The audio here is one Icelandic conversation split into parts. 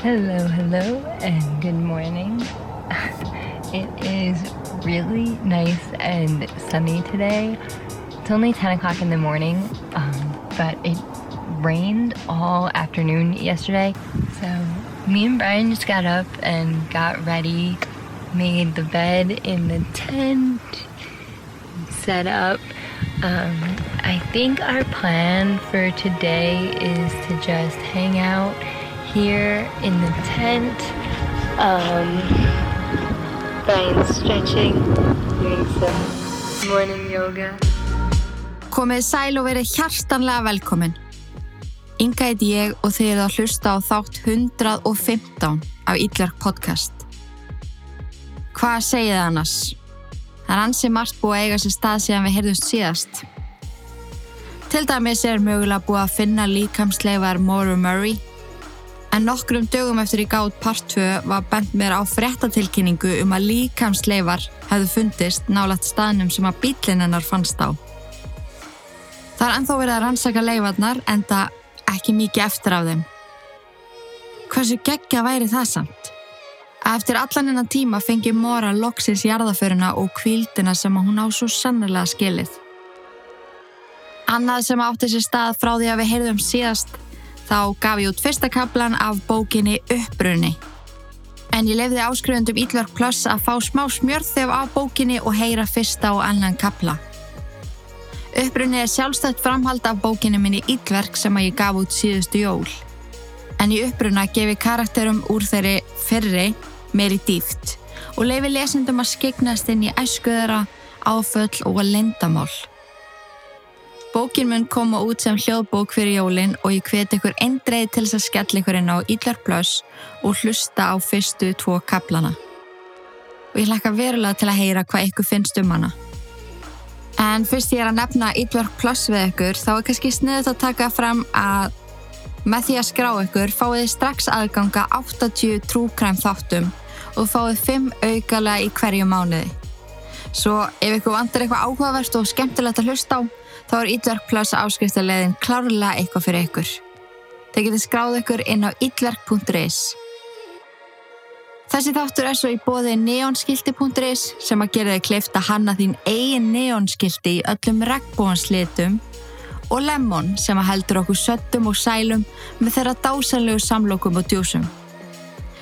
Hello, hello, and good morning. It is really nice and sunny today. It's only 10 o'clock in the morning, um, but it rained all afternoon yesterday. So, me and Brian just got up and got ready, made the bed in the tent, set up. Um, I think our plan for today is to just hang out here in the tent. Um, Brian's stretching, doing some morning yoga. Komið sæl og verið hjartanlega velkomin. Inga heiti ég og þið erum að hlusta á þátt 115 af Ítlark podcast. Hvað segið það annars? Það er ansi margt búið að eiga sér stað síðan við heyrðumst síðast. Til dæmis er mögulega búið að finna líkamsleifar Maura Murray en nokkrum dögum eftir í gátt part 2 var bent mér á frettatilkynningu um að líkamsleifar hefðu fundist nálat staðnum sem að bílinn hennar fannst á. Það er ennþá verið að rannsaka leifarnar en það ekki mikið eftir af þeim. Hversu geggja væri það samt? Eftir allan hennar tíma fengi Mora loksins jarðaföruna og kvíldina sem hún á svo sannlega skilið. Annað sem átti sér stað frá því að við heyrðum síðast þá gaf ég út fyrsta kaplan af bókinni Uppbrunni. En ég lefði áskrifundum Ítlverk Plus að fá smá smjörð þegar af bókinni og heyra fyrsta og annan kapla. Uppbrunni er sjálfstætt framhald af bókinni minni Ítlverk sem að ég gaf út síðustu jól. En í uppbrunna gefi karakterum úr þeirri fyrri meiri dýft og leifi lesendum að skegnast inn í æskuðara, áföll og lendamál. Bókin mun koma út sem hljóðbók fyrir jólinn og ég hveti ykkur eindreið til þess að skella ykkur inn á Ídlar Plus og hlusta á fyrstu tvo kaplana. Og ég hlakka verulega til að heyra hvað ykkur finnst um hana. En fyrst ég er að nefna Ídlar Plus við ykkur þá er kannski sniðið að taka fram að með því að skrá ykkur fáið þið strax aðganga 80 trúkræm þáttum og fáið 5 augalega í hverju mánuði. Svo ef ykkur vantar eitthvað áhugavert og skemmtilegt að hlusta á þá er Ídverk Plus áskriftarleiðin klárlega eitthvað fyrir ykkur. Þeir getið skráð ykkur inn á ídverk.is. Þessi þáttur er svo í bóði neonskildi.is sem að gera þig kleift að hanna þín eigin neonskildi í öllum regnbóhanslitum og Lemon sem að heldur okkur söttum og sælum með þeirra dásanlegu samlokum og djúsum.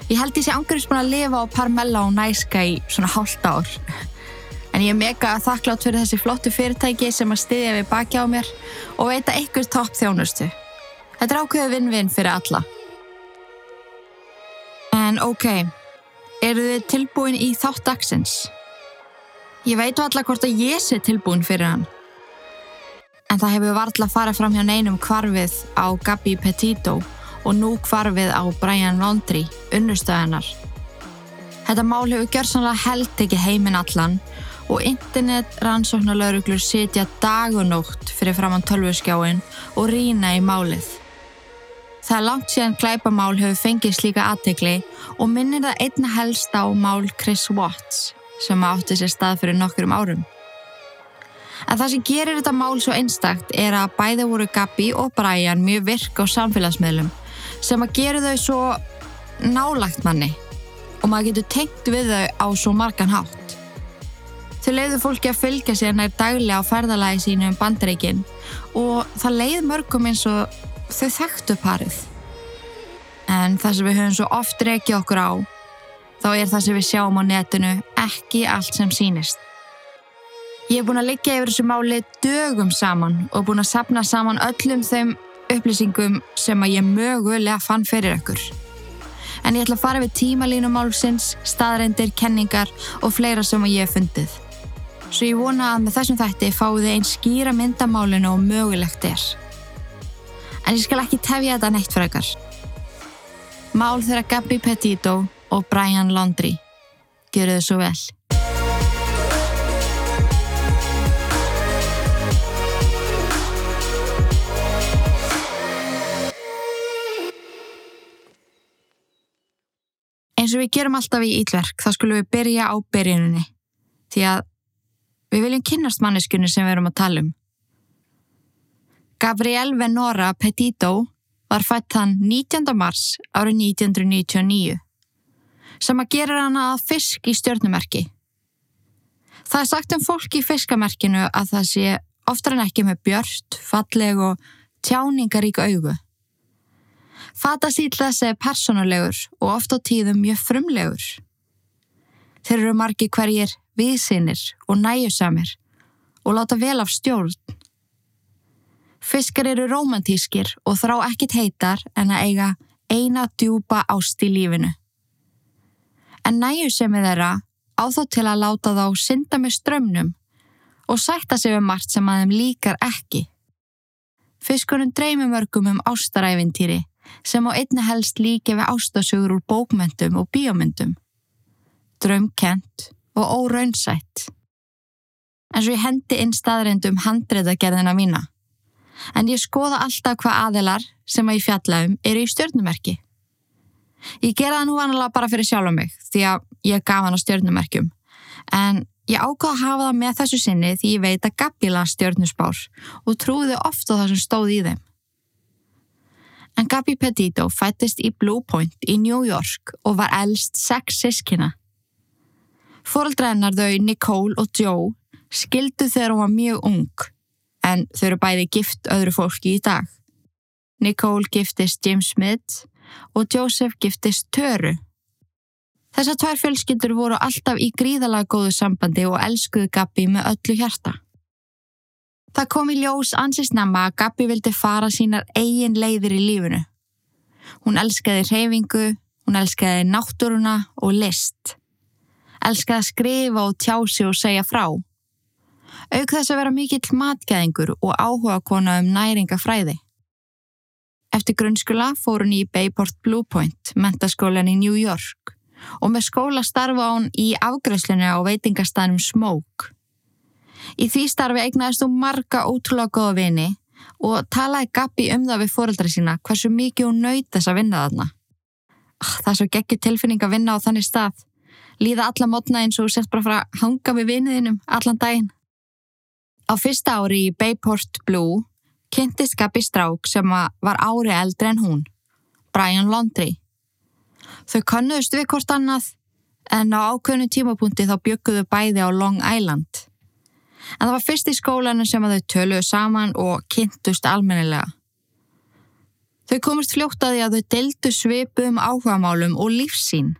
Ég held ég sé angurins búin að lifa á Parmella og Næska í svona hálft ár. En ég er mega þakklátt fyrir þessi flottu fyrirtæki sem að styðja við baki á mér og veita ykkur topp þjónustu. Þetta er ákveðu vinn-vinn fyrir alla. En ok, eru þið tilbúin í þátt dagsins? Ég veit alla hvort að ég sé tilbúin fyrir hann. En það hefur varðla farið fram hjá neinum kvarfið á Gabi Petito og nú kvarfið á Brian Laundrie, unnustöðanar. Þetta mál hefur gjörsanlega held ekki heiminn allan og internet rannsóknarlauruglur sitja dag og nótt fyrir framann tölvurskjáin og rína í málið. Það er langt síðan glæpamál hefur fengið slíka aðtegli og minnir það einna helst á mál Chris Watts sem átti sér stað fyrir nokkurum árum. En það sem gerir þetta mál svo einstakt er að bæði voru Gabi og Brian mjög virk á samfélagsmiðlum sem að gera þau svo nálagt manni og maður getur tengt við þau á svo margan hátt. Þau leiðu fólki að fylgja sér nær daglega á ferðalagi sínu um bandaríkin og það leið mörgum eins og þau þekktu parið. En það sem við höfum svo oft reykið okkur á, þá er það sem við sjáum á netinu ekki allt sem sínist. Ég hef búin að liggja yfir þessu máli dögum saman og búin að sapna saman öllum þeim upplýsingum sem að ég mögulega fann fyrir ykkur. En ég ætla að fara við tímalínu málsins, staðreindir, kenningar og fleira sem að ég hef fundið. Svo ég vona að með þessum þætti fáið þið einn skýra myndamálinu og mögulegt er. En ég skal ekki tefja þetta neitt fyrir ykkar. Mál þeirra Gabri Petito og Brian Laundrie. Gjöru þið svo vel. Eins og við gerum alltaf í ítverk þá skulum við byrja á byrjuninni því að við viljum kynnast manneskunni sem við erum að tala um. Gabrielle Venora Petito var fætt hann 19. mars árið 1999 sem að gera hana að fisk í stjórnumerki. Það er sagt um fólk í fiskamerkinu að það sé oftar en ekki með björnt, falleg og tjáningarík augu. Fatasíl þessi er personulegur og oft á tíðum mjög frumlegur. Þeir eru margi hverjir viðsinnir og næjusamir og láta vel af stjórn. Fiskar eru romantískir og þrá ekkit heitar en að eiga eina djúpa ást í lífinu. En næjusemi þeirra á þó til að láta þá synda með strömmnum og sætta sig um margt sem að þeim líkar ekki. Fiskurinn dreymir mörgum um ástaræfintýri sem á einni helst líki við ástasögur úr bókmyndum og bíomyndum. Drömkent og óraunsætt. En svo ég hendi inn staðrindum handreitagerðina mína. En ég skoða alltaf hvað aðilar sem að ég fjalla um eru í stjórnumerki. Ég gera það nú vanalega bara fyrir sjálf mig því að ég gaf hann á stjórnumerkjum. En ég ákvaða að hafa það með þessu sinni því ég veit að Gabi las stjórnusbár og trúði ofta það sem stóð í þeim. En Gabi Petito fættist í Blue Point í New York og var elst sex sískina. Fóreldrennar þau Nicole og Joe skildu þegar hún var mjög ung en þau eru bæði gift öðru fólki í dag. Nicole giftist James Smith og Joseph giftist Töru. Þessar tvær fjölskyldur voru alltaf í gríðalega góðu sambandi og elskuðu Gabi með öllu hjarta. Það kom í ljós ansist nefna að Gabi vildi fara sínar eigin leiðir í lífunu. Hún elskaði reyfingu, hún elskaði náttúruna og list. Elskaði að skrifa og tjási og segja frá. Auk þess að vera mikill matgæðingur og áhuga kona um næringafræði. Eftir grunnskula fór hún í Bayport Blue Point, mentaskólan í New York og með skóla starfa hún í afgræslinu á veitingastænum Smoke. Í því starfi eignaðist hún marga ótrúlega góða vini og talaði Gabi um það við fóreldra sína hversu mikið hún nöyt þess að vinna þarna. Ah, það er svo geggjur tilfinning að vinna á þannig stað. Líða alla mótna eins og sett bara frá að hanga við viniðinum allan daginn. Á fyrsta ári í Bayport Blue kynntist Gabi Strák sem var ári eldri en hún, Brian Laundrie. Þau konnuðust við hvort annað en á ákveðnu tímapunkti þá bygguðu bæði á Long Island. En það var fyrst í skólanu sem að þau töluðu saman og kynntust almennilega. Þau komist fljóttaði að þau deldu svipu um áhugamálum og lífsín.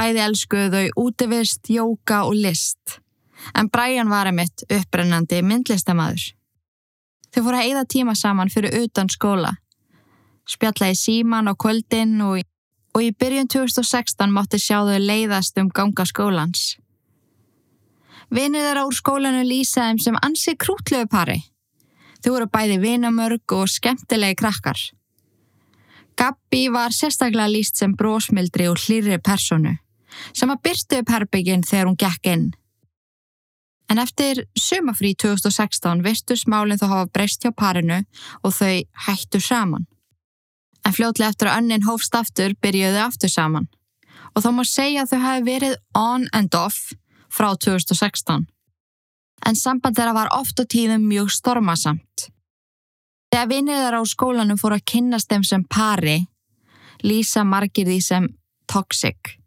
Bæði elskuðu þau útivist, jóka og list. En Brian var einmitt upprennandi myndlistamæður. Þau fóru að eigða tíma saman fyrir utan skóla. Spjallaði síman á kvöldin og, og í byrjun 2016 mátti sjá þau leiðast um ganga skólans. Vinir þeirra úr skólanu lýsaðum sem ansi krútlegu pari. Þau voru bæði vinamörg og skemmtilegi krakkar. Gabi var sérstaklega lýst sem brósmildri og hlýri personu sem að byrstu upp herbygginn þegar hún gekk inn. En eftir sumafrí 2016 virtu smálinn þó hafa breyst hjá parinu og þau hættu saman. En fljótlega eftir að önnin hófst aftur byrjuðu aftur saman. Og þá má segja að þau hafi verið on and off frá 2016. En samband þeirra var oft og tíðum mjög stormasamt. Þegar vinnir þeirra á skólanum fóru að kynnast þeim sem pari, lýsa margir því sem toxic.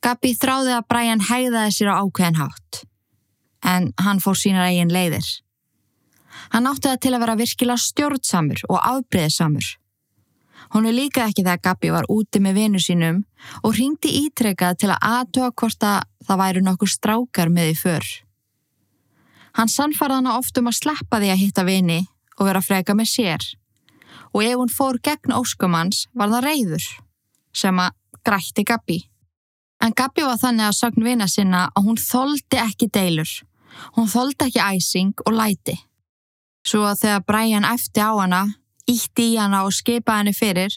Gabi þráði að Brian hægðaði sér á ákveðin hátt, en hann fór sínar eigin leiðir. Hann átti það til að vera virkilega stjórnsamur og afbreyðsamur. Hún er líka ekki þegar Gabi var úti með vinu sínum og ringdi ítrekkað til að aðtöa hvort að það væru nokkur strákar með í för. Hann sannfarði hana oft um að sleppa því að hitta vini og vera freka með sér og ef hún fór gegn óskumans var það reyður sem að grætti Gabi. En Gabi var þannig að sagn vina sinna að hún þóldi ekki deilur. Hún þóldi ekki æsing og læti. Svo að þegar Brian eftir á hana ítti í hana og skipaði henni fyrir,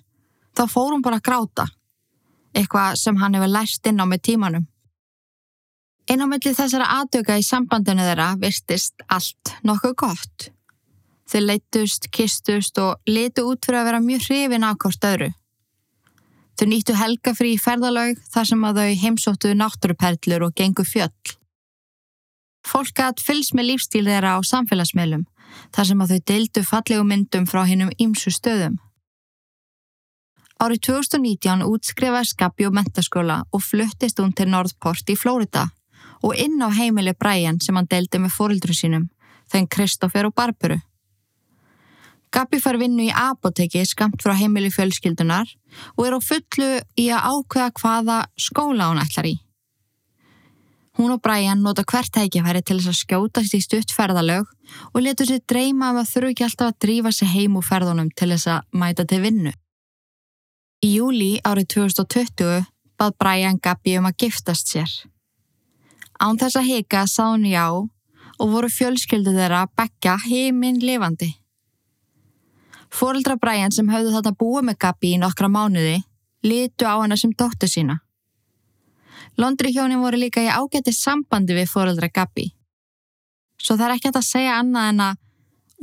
þá fór hún bara að gráta. Eitthvað sem hann hefur lært inn á með tímanum. Inn á milli þessara aðdöka í sambandinu þeirra virtist allt nokkuð gott. Þau leittust, kistust og litu út fyrir að vera mjög hrifin af hvort öðru. Þau nýttu helgafrí ferðalög þar sem að þau heimsóttu náttúruperlur og gengu fjöll. Fólk gæt fylgst með lífstíl þeirra á samfélagsmiðlum þar sem að þau deildu fallegu myndum frá hinnum ímsu stöðum. Árið 2019 útskrifaði Gabi úr mentaskóla og fluttist hún til Northport í Flórida og inn á heimili Brian sem hann deildi með fórildru sínum, þenn Kristoffer og Barburu. Gabi fær vinnu í apoteki skamt frá heimili fjölskyldunar og er á fullu í að ákveða hvaða skóla hún ætlar í. Hún og Brian nota hvert tækifæri til þess að skjótast í stutt ferðalög og letur sér dreyma af að þurfu ekki alltaf að drífa sér heim úr ferðunum til þess að mæta til vinnu. Í júli árið 2020 bað Brian Gabi um að giftast sér. Án þess að hika sá hún já og voru fjölskyldu þeirra að bekka heiminn lifandi. Fóreldra Brian sem höfðu þetta búið með Gabi í nokkra mánuði litu á hana sem dóttu sína. Londri hjónin voru líka í ágætti sambandi við fóreldra Gabi. Svo það er ekki að segja annað en að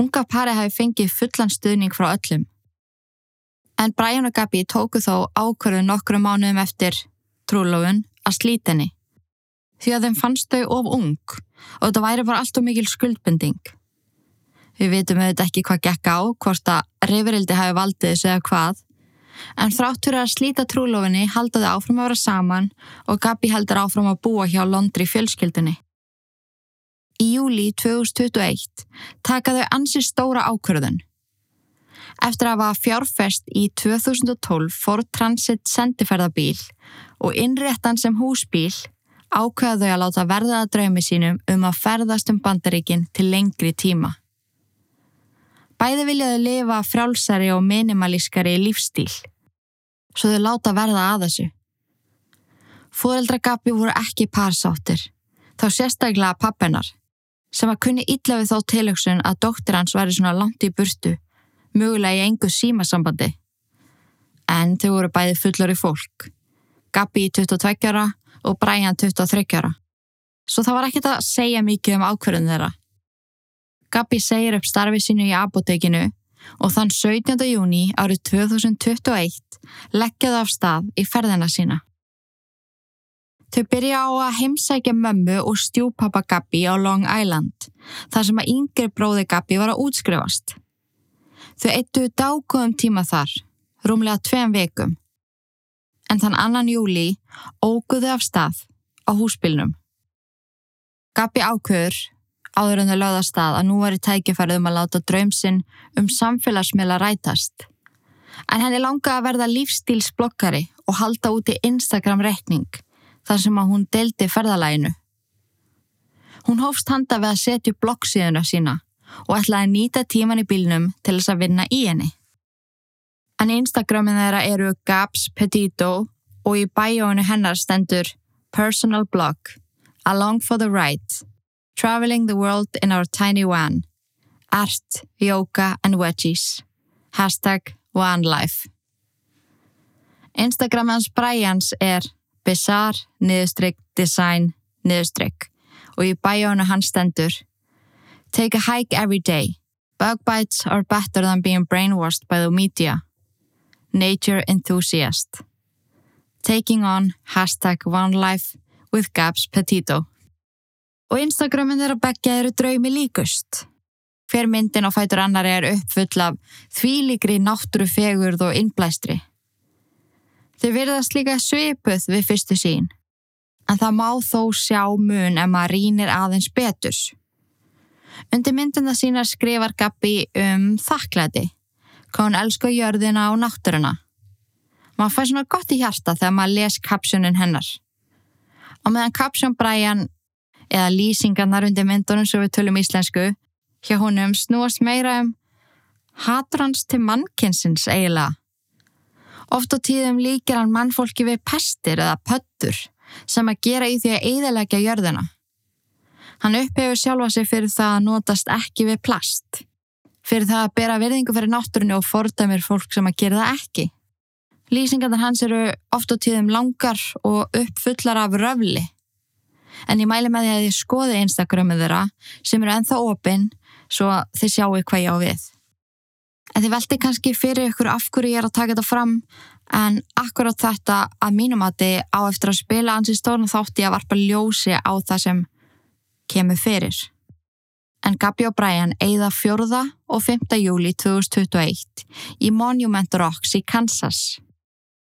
unga pari hafi fengið fullan stuðning frá öllum. En Brian og Gabi tóku þó ákverðu nokkru mánuðum eftir trúlófun að slíti henni. Því að þeim fannst þau of ung og þetta væri bara allt og mikil skuldbending. Við vitum auðvitað ekki hvað gekk á, hvort að reyfirildi hafi valdið þessu eða hvað, en þráttur að slíta trúlofinni haldaði áfram að vera saman og Gabi heldur áfram að búa hjá Londri fjölskyldunni. Í júli 2021 takaðu ansi stóra ákvörðun. Eftir að hafa fjárfest í 2012 fór Transit sendiferðabíl og innréttan sem húsbíl ákveðaðu að láta verðaða draumi sínum um að ferðast um bandaríkin til lengri tíma. Bæði viljaðu lifa frálsari og minimalískari lífstíl, svo þau láta verða að þessu. Fóreldragapi voru ekki parsáttir, þá sérstaklega pappennar, sem að kunni illa við þá tilöksun að dóttir hans væri svona langt í burtu, mögulega í engu símasambandi. En þau voru bæði fullari fólk, Gabi í 22 ára og Brian 23 ára. Svo það var ekkert að segja mikið um ákverðin þeirra. Gabi segir upp starfi sínu í apotekinu og þann 17. júni árið 2021 leggjaði af stað í ferðina sína. Þau byrja á að heimsækja mömmu og stjúpappa Gabi á Long Island, þar sem að yngri bróði Gabi var að útskrifast. Þau eittuðu dágóðum tíma þar, rúmlega tveim vekum. En þann annan júli óguðu af stað á húsbylnum. Gabi ákveður áður en þau lögða stað að nú er í tækifærið um að láta draumsinn um samfélagsmiðla rætast. En henni langa að verða lífstílsblokkari og halda út í Instagram rekning þar sem að hún deldi ferðalæginu. Hún hófst handa við að setja bloggsíðuna sína og ætlaði að nýta tíman í bílnum til þess að vinna í henni. En Instagramin þeirra eru Gabs Petito og í bæjónu hennar stendur Personal Blog Along for the Ride Traveling the world in our tiny van. Art, yoga and wedgies. Hashtag one life. Instagram hans Brians er bizarre, niðurstrykk, design, niðurstrykk og í bæjónu hans stendur Take a hike every day. Bug bites are better than being brainwashed by the media. Nature enthusiast. Taking on hashtag one life with Gabs Petito og Instagramin þeirra begja eru draumi líkust. Hver myndin á fætur annari er uppfull af þvíligri náttúrufegurð og innblæstri. Þau verðast líka svipuð við fyrstu sín, en það má þó sjá mun ef maður rínir aðeins beturs. Undir myndina sína skrifar Gabi um þakklæti, hvað hún elskar jörðina og náttúruna. Maður fær svona gott í hjarta þegar maður les kapsjónin hennar. Og meðan kapsjón Brian eða lýsingarnar undir myndunum sem við tölum íslensku hjá honum snúast meira um hatrans til mannkinsins eiginlega. Oft á tíðum líkir hann mannfólki við pestir eða pöttur sem að gera í því að eiðalegja jörðina. Hann upphefur sjálfa sig fyrir það að notast ekki við plast, fyrir það að bera virðingu fyrir náttúrunni og fordæmir fólk sem að gera það ekki. Lýsingarnar hans eru oft á tíðum langar og uppfullar af röfli en ég mæli með því að þið skoði Instagramið þeirra sem eru enþá opinn svo þið sjáu hvað ég á við. En þið veldi kannski fyrir ykkur af hverju ég er að taka þetta fram en akkurát þetta að mínum að þið á eftir að spila ansi stórn þátti að varpa ljósi á það sem kemur fyrir. En Gabi og Brian eigða 4. og 5. júli 2021 í Monument Rocks í Kansas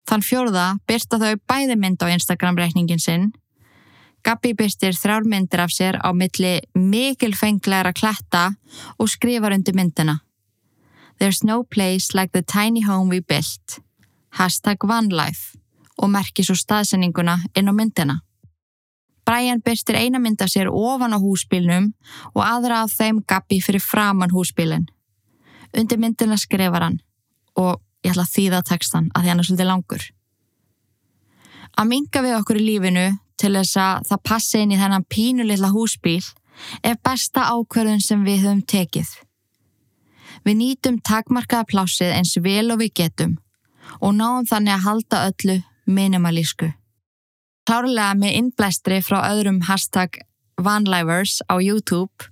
Þann fjórða byrta þau bæði mynd á Instagram-reikningin sinn. Gabi byrstir þrjár myndir af sér á milli mikilfenglegra kletta og skrifar undir myndina. There's no place like the tiny home we built. Hashtag OneLife og merkir svo staðsendinguna inn á myndina. Brian byrstir eina mynd af sér ofan á húsbílnum og aðra af þeim Gabi fyrir framann húsbílinn. Undir myndina skrifar hann og ég ætla að þýða textan að því hann er svolítið langur. Að minga við okkur í lífinu til þess að það passi inn í þennan pínulilla húsbíl er besta ákverðun sem við höfum tekið. Við nýtum takmarkaða plásið eins vel og við getum og náum þannig að halda öllu minimalísku. Klárlega með innblæstri frá öðrum hashtag vanlivers á YouTube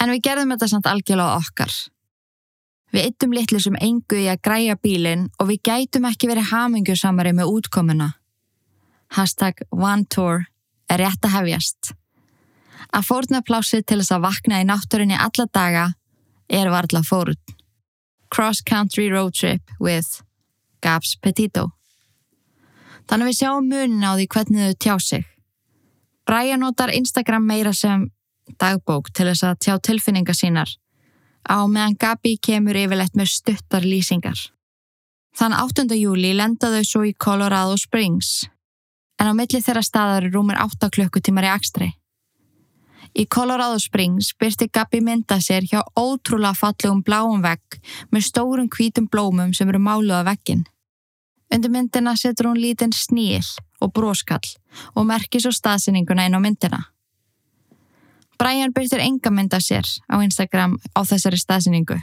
en við gerðum þetta samt algjörlega okkar. Við yttum litlu sem engu í að græja bílinn og við gætum ekki verið hamingjusamari með útkomuna. Hashtag OneTour er rétt að hefjast. Að fórna plásið til þess að vakna í náttúrinni alla daga er varðla fórun. Cross Country Road Trip with Gabs Petito. Þannig við sjáum munin á því hvernig þau tjá sig. Brian notar Instagram meira sem dagbók til þess að tjá tilfinninga sínar á meðan Gabi kemur yfirleitt með stuttar lýsingar. Þann 8. júli lenda þau svo í Colorado Springs en á milli þeirra staðar er rúmur 8 klukkutímar í Akstri. Í Colorado Springs byrti Gabi mynda sér hjá ótrúlega fallegum bláum vegg með stórum hvítum blómum sem eru máluða veggin. Undir myndina setur hún lítinn sníl og bróskall og merkir svo staðsyninguna inn á myndina. Brian byrtir enga mynda sér á Instagram á þessari staðsyningu.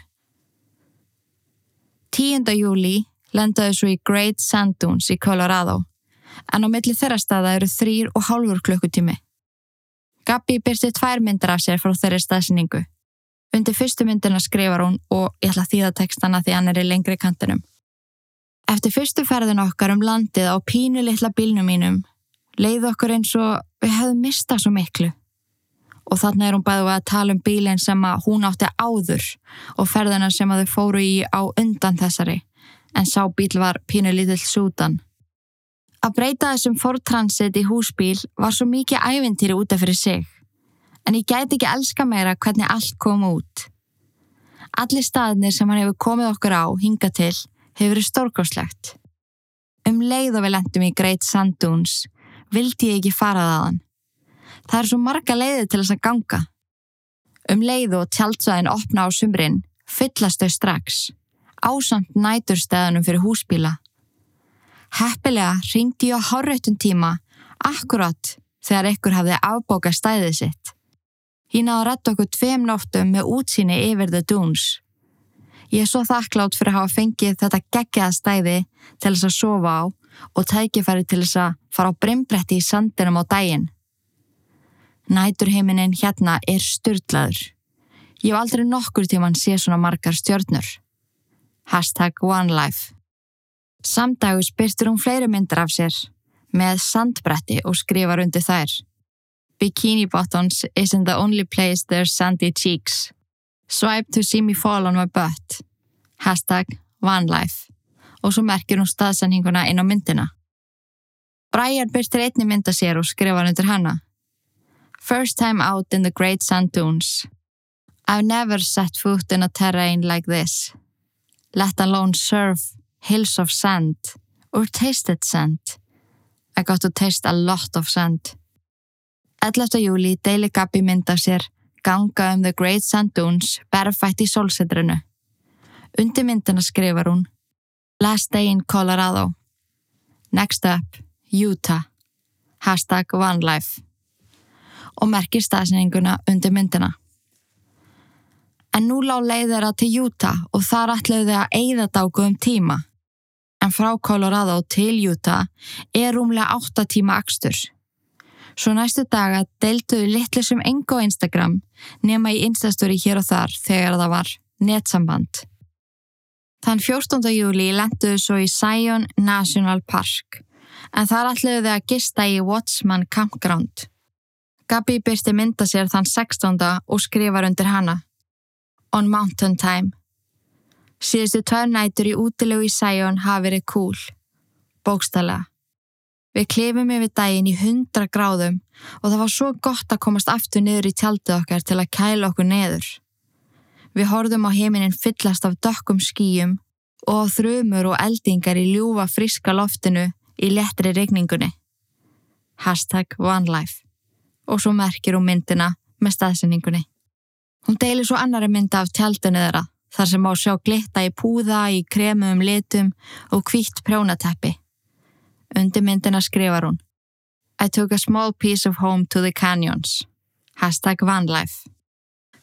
10. júli lendaðu svo í Great Sand Dunes í Colorado en á milli þeirra staða eru þrýr og hálfur klukkutími. Gabi byrti tvær myndar af sér frá þeirri staðsyningu. Undir fyrstu myndina skrifar hún og ég ætla að þýða textana því hann er í lengri kantinum. Eftir fyrstu ferðin okkar um landið á pínu litla bílnum mínum leiði okkur eins og við hefðum mistað svo miklu. Og þannig er hún bæðið að tala um bílinn sem að hún átti áður og ferðina sem að þau fóru í á undan þessari en sá bíl var pínu lítill sútan. Að breyta þessum fortransit í húsbíl var svo mikið ævintýri útaf fyrir sig en ég gæti ekki elska meira hvernig allt kom út. Allir staðnir sem hann hefur komið okkur á hinga til hefur verið stórgóðslegt. Um leið og við lendum í Great Sand Dunes vildi ég ekki farað að hann. Það er svo marga leiði til þess að ganga. Um leið og tjáltsvæðin opna á sumrin fyllast þau strax, ásamt næturstæðunum fyrir húsbíla. Heppilega ringdi ég á hárreitun tíma, akkurat þegar ykkur hafði afbóka stæðið sitt. Ég náði að rætta okkur tveim nóttum með útsýni yfir The Dunes. Ég er svo þakklátt fyrir að hafa fengið þetta geggjaða stæði til þess að sofa á og tækifæri til þess að fara á brimbretti í sandinum á daginn. Næturheiminin hérna er styrlaður. Ég hef aldrei nokkur tíman séð svona margar stjörnur. Hashtag OneLife. Samdagus byrstur hún fleiri myndir af sér með sandbretti og skrifar undir þær. Bikini bottoms isn't the only place there's sandy cheeks. Swipe to see me fall on my butt. Hashtag OneLife. Og svo merkir hún staðsendinguna inn á myndina. Brian byrstir einni mynda sér og skrifar undir hana. First time out in the great sand dunes. I've never set foot in a terrain like this. Let alone surf hills of sand or tasted sand. I got to taste a lot of sand. 11. júli deili Gabi mynda sér ganga um the great sand dunes berfætt í solsetrinu. Undir myndina skrifar hún Last day in Colorado. Next up, Utah. Hashtag OneLife. Og merkir staðsyninguna undir myndina. En nú lág leið þeirra til Utah og þar ætluðu þau að eigða dáku um tíma. En frá Colorado til Utah er rúmlega 8 tíma akstur. Svo næstu daga deilduðu litlu sem enga á Instagram nema í Instastóri hér og þar þegar það var netsamband. Þann 14. júli lenduðu svo í Zion National Park en þar ætluðu þau að gista í Watchman Campground. Gabi byrsti mynda sér þann 16. og skrifar undir hana. On Mountain Time. Síðustu tvær nætur í útilegu í Zion hafi verið cool. bókstælega. Við klifum yfir daginn í 100 gráðum og það var svo gott að komast aftur niður í tjaldið okkar til að kæla okkur neður. Við horfum á heiminin fyllast af dökkum skýjum og á þrumur og eldingar í ljúfa friska loftinu í lettri regningunni. Hashtag OneLife og svo merkir hún myndina með staðsendingunni. Hún deilir svo annari mynda af tjaldinu þeirra þar sem á sjá glitta í púða, í kremum litum og hvítt prjónateppi. Undir myndina skrifar hún I took a small piece of home to the canyons. Hashtag vanlife.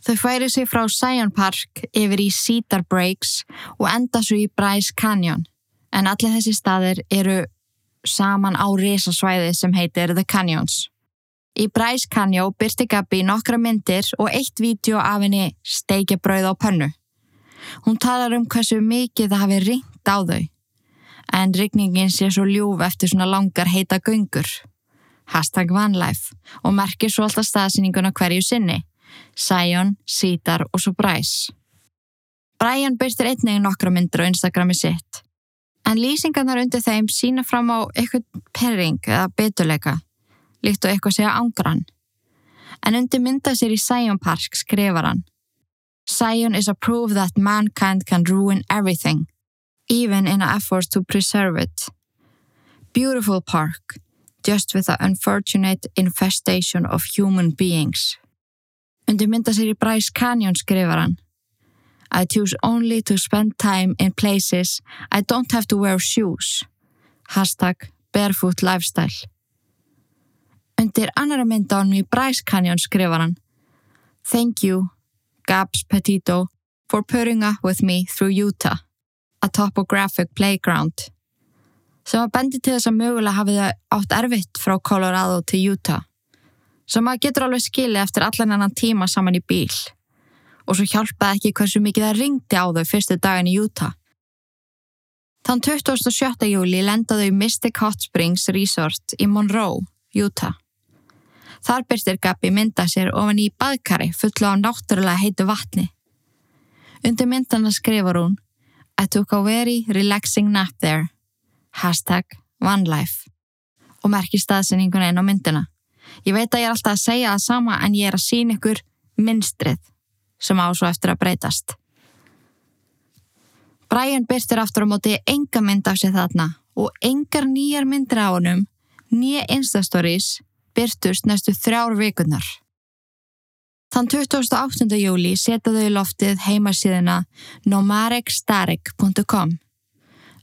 Þau færi sig frá Zion Park yfir í Cedar Breaks og enda svo í Bryce Canyon en allir þessi staðir eru saman á risasvæði sem heitir The Canyons. Í Bryce Canyon byrti Gabi nokkra myndir og eitt vídeo af henni steikja brauð á pönnu. Hún talar um hversu mikið það hafi ringt á þau. En rigningin sé svo ljúf eftir svona langar heita göngur. Hashtag vanlife og merkir svo alltaf staðsyninguna hverju sinni. Sion, Cedar og svo Bryce. Brian byrstir einnig nokkra myndir á Instagrami sitt. En lýsingarnar undir þeim sína fram á eitthvað perring eða beturleika, líkt og eitthvað segja ángrann. En undir mynda sér í Sion Park skrifar hann Zion is a proof that mankind can ruin everything, even in efforts to preserve it. Beautiful park, just with the unfortunate infestation of human beings. Undir mynda sér í Bryce Canyon skrifar hann I choose only to spend time in places I don't have to wear shoes. Hashtag barefoot lifestyle. Undir annara mynda ánum í Bryce Canyon skrifar hann Thank you Gabs Petito for putting up with me through Utah, a topographic playground. Sem að bendi til þess að mögulega hafið það átt erfitt frá Colorado til Utah. Sem að getur alveg skilið eftir allan annan tíma saman í bíl. Og svo hjálpaði ekki hversu mikið það ringdi á þau fyrstu daginn í Utah. Þann 27. júli lendaðu í Mystic Hot Springs Resort í Monroe, Utah. Þar byrstir Gabi mynda sér ofan í baðkari fullu á náttúrulega heitu vatni. Undir myndana skrifur hún I took a very relaxing nap there. Hashtag OneLife. Og merkir staðsynningun einn á myndina. Ég veit að ég er alltaf að segja það sama en ég er að sína ykkur minnstrið sem á svo eftir að breytast. Brian byrstir aftur á móti enga mynd af sér þarna og engar nýjar myndir á honum, nýja instastories byrtust næstu þrjár vikurnar. Þann 28. júli setaðu í loftið heimasíðina nomarekstarik.com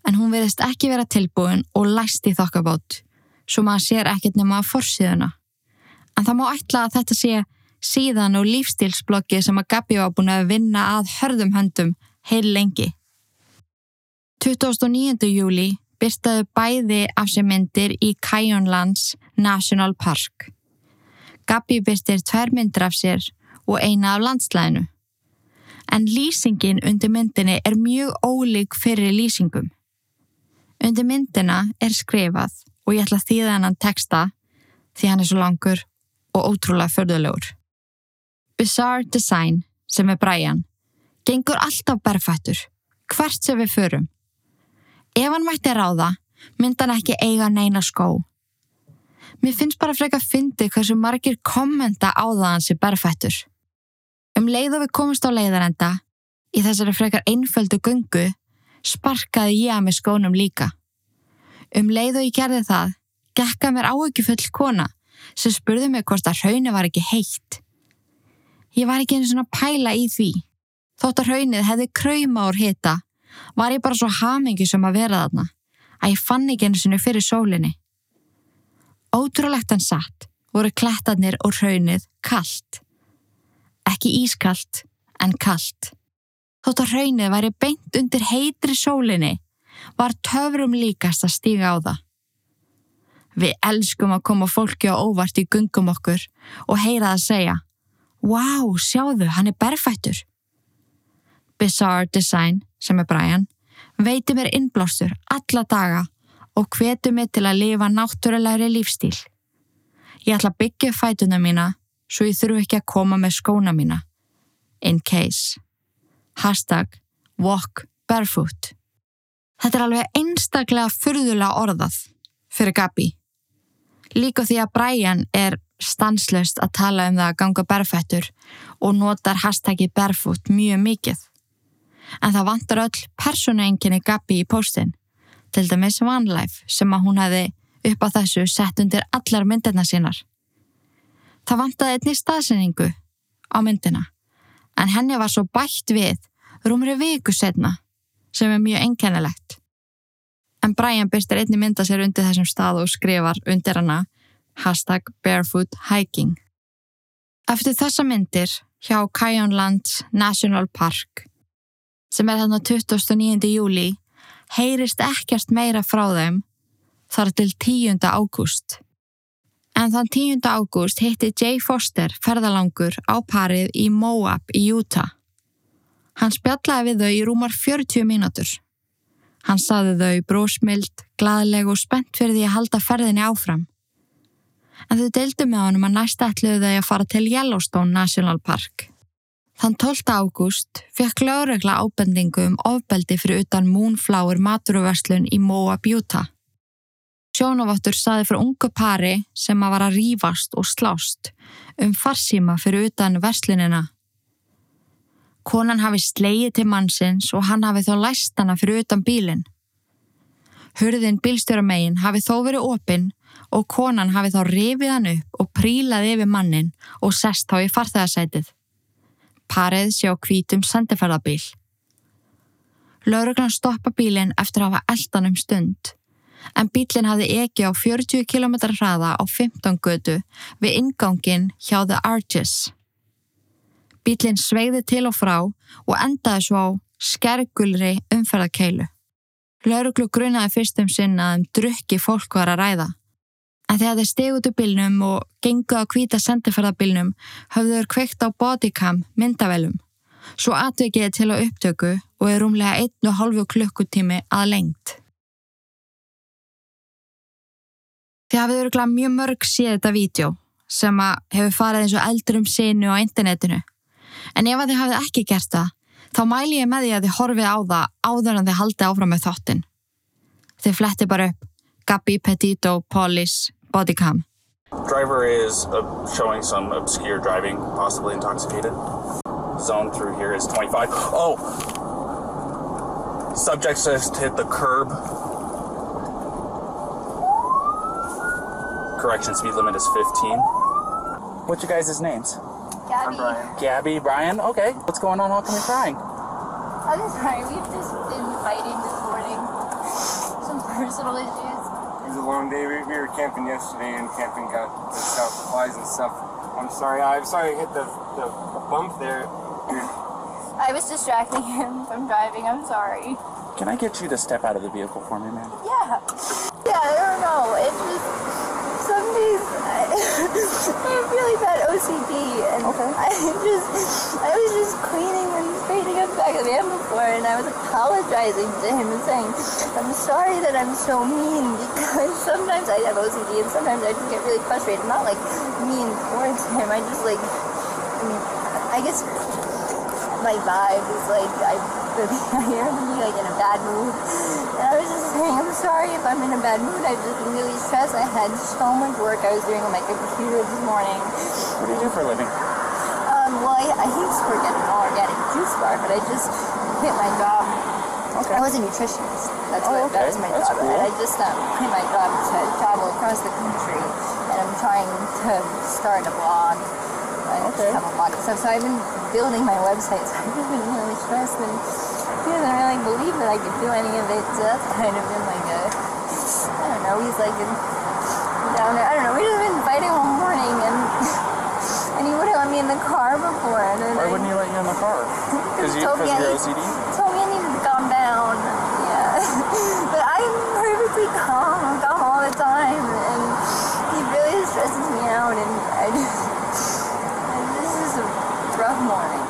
en hún verðist ekki vera tilbúin og læst í þokkabót svo maður sér ekkert nema að forsíðuna. En það má ætla að þetta sé síðan og lífstílsbloggi sem að Gabi var búin að vinna að hörðum höndum heil lengi. 29. júli byrtaðu bæði af sér myndir í Kajunlands National Park. Gabi byrtir tvær myndir af sér og eina af landslæðinu. En lýsingin undir myndinni er mjög ólík fyrir lýsingum. Undir myndina er skrifað og ég ætla að þýða hennan texta því hann er svo langur og ótrúlega förðulegur. Bizarre Design, sem er Brian, gengur alltaf berfættur, hvert sem við förum. Ef hann mætti ráða, myndi hann ekki eiga neina skó. Mér finnst bara freka að fyndi hversu margir kommenta á það hans í berfættur. Um leið og við komumst á leiðarenda, í þessari frekar einföldu gungu, sparkaði ég að mig skónum líka. Um leið og ég gerði það, gekka mér áökjufull kona sem spurði mig hvort að hraunir var ekki heitt. Ég var ekki eins og pæla í því. Þótt að hraunið hefði krauma úr hita var ég bara svo hamingi sem að vera þarna að ég fann ekki eins og fyrir sólinni. Ótrúlegt en satt voru klettarnir og raunnið kallt. Ekki ískallt, en kallt. Þótt að raunnið væri beint undir heitri sólinni var töfrum líkast að stíga á það. Við elskum að koma fólki á óvart í gungum okkur og heyra það segja wow, sjáðu, hann er berfættur. Bizarre Design sem er Brian, veiti mér innblástur alla daga og hvetu mig til að lifa náttúrulegri lífstíl. Ég ætla að byggja fætuna mína svo ég þurfu ekki að koma með skóna mína. In case. Hashtag walk barefoot. Þetta er alveg einstaklega furðulega orðað fyrir Gabi. Líka því að Brian er stanslust að tala um það að ganga berfættur og notar hashtaggi barefoot mjög mikið. En það vantar öll persónuenginni Gabi í postin, til dæmis OneLife sem að hún hefði upp á þessu sett undir allar myndirna sínar. Það vantaði einni staðsendingu á myndina, en henni var svo bætt við rúmri viku setna sem er mjög einkennilegt. En Brian byrstir einni mynda sér undir þessum stað og skrifar undir hana hashtag barefoot hiking. Eftir þessa myndir hjá Kajánlands National Park sem er þarna 29. júli heyrist ekkert meira frá þeim þar til 10. ágúst. En þann 10. ágúst hitti Jay Foster ferðalangur á parið í Moab í Utah. Hann spjallaði við þau í rúmar 40 mínútur. Hann saði þau brósmild, gladleg og spennt fyrir því að halda ferðinni áfram. En þau deildu með honum að næst ætluðu þau að fara til Yellowstone National Park. Þann 12. ágúst fekk lögregla ábendingu um ofbeldi fyrir utan Moonflower maturverslun í Moab, Utah. Sjónavottur saði fyrir ungu pari sem að var að rýfast og slást um farsíma fyrir utan verslunina. Konan hafi slegið til mannsins og hann hafi þó læst hana fyrir utan bílinn. Hurðin bílstjóramegin hafi þó verið opinn og konan hafi þá rifið hann upp og prílaði yfir mannin og sest þá í farþegarsætið. Parið sjá kvítum sendiferðabíl. Lauruglan stoppa bílinn eftir að hafa eldan um stund en bílinn hafði ekki á 40 km hraða á 15 götu við ingangin hjá The Arches. Bílinn sveiði til og frá og endaði svo á skergulri umferðarkeilu. Lauruglu grunaði fyrstum sinna að um drukki fólk var að ræða. En þegar þeir stegu út úr bílnum og gengu á hvita sendiferðarbílnum höfðu þeir kveikt á bodycam myndavelum. Svo atvikiði til á upptöku og er rúmlega 1,5 klukkutími að lengt. Þið hafið öruglega mjög mörg séð þetta vídeo sem að hefur farið eins og eldur um sinu á internetinu. En ef að þið hafið ekki gert það, þá mæli ég með því að þið horfið á það áður en þið haldið áfram með þáttinn. Þið fletti bara upp Gabi Petito Police Bodycam. Driver is uh, showing some obscure driving, possibly intoxicated. Zone through here is 25. Oh! Subject just hit the curb. Correction, speed limit is 15. What's your guys' names? Gabby. Gabby, Brian? Okay. What's going on? How come you're crying? I'm sorry, we've just been fighting this morning. Some personal issues. It a long day. We, we were camping yesterday, and camping got the stuff, flies and stuff. I'm sorry. I'm sorry I hit the, the, the bump there. I was distracting him from driving. I'm sorry. Can I get you to step out of the vehicle for me, man? Yeah. Yeah, I don't know. It's just some days I, I have really bad OCD, and I just I was just cleaning and of and I was apologizing to him and saying, "I'm sorry that I'm so mean because sometimes I have OCD and sometimes I just get really frustrated. Not like mean towards him. I just like I mean I guess my vibe is like I really I be like in a bad mood. And I was just saying, I'm sorry if I'm in a bad mood. I've just been really stressed. I had so much work I was doing on my computer this morning. What do you do for a living? I, to work an organic juice bar, but I just quit my job. Okay. I was a nutritionist. That's Oh, what that was my That's job. cool. And I just um, quit my job to travel across the country, and I'm trying to start a blog. I Okay. have a blog and stuff. So I've been building my website. So I've just been really stressed, and he doesn't really believe that I could do any of it. So that's kind of been like a, I don't know. He's like down there. I don't know. We've just been fighting in the car before. And then Why I- wouldn't he let you in the car? Because you, told me your need- OCD? told me I needed to calm down. Yeah. but I'm perfectly calm. I'm calm all the time. And he really stresses me out. And I just, and this is a rough morning.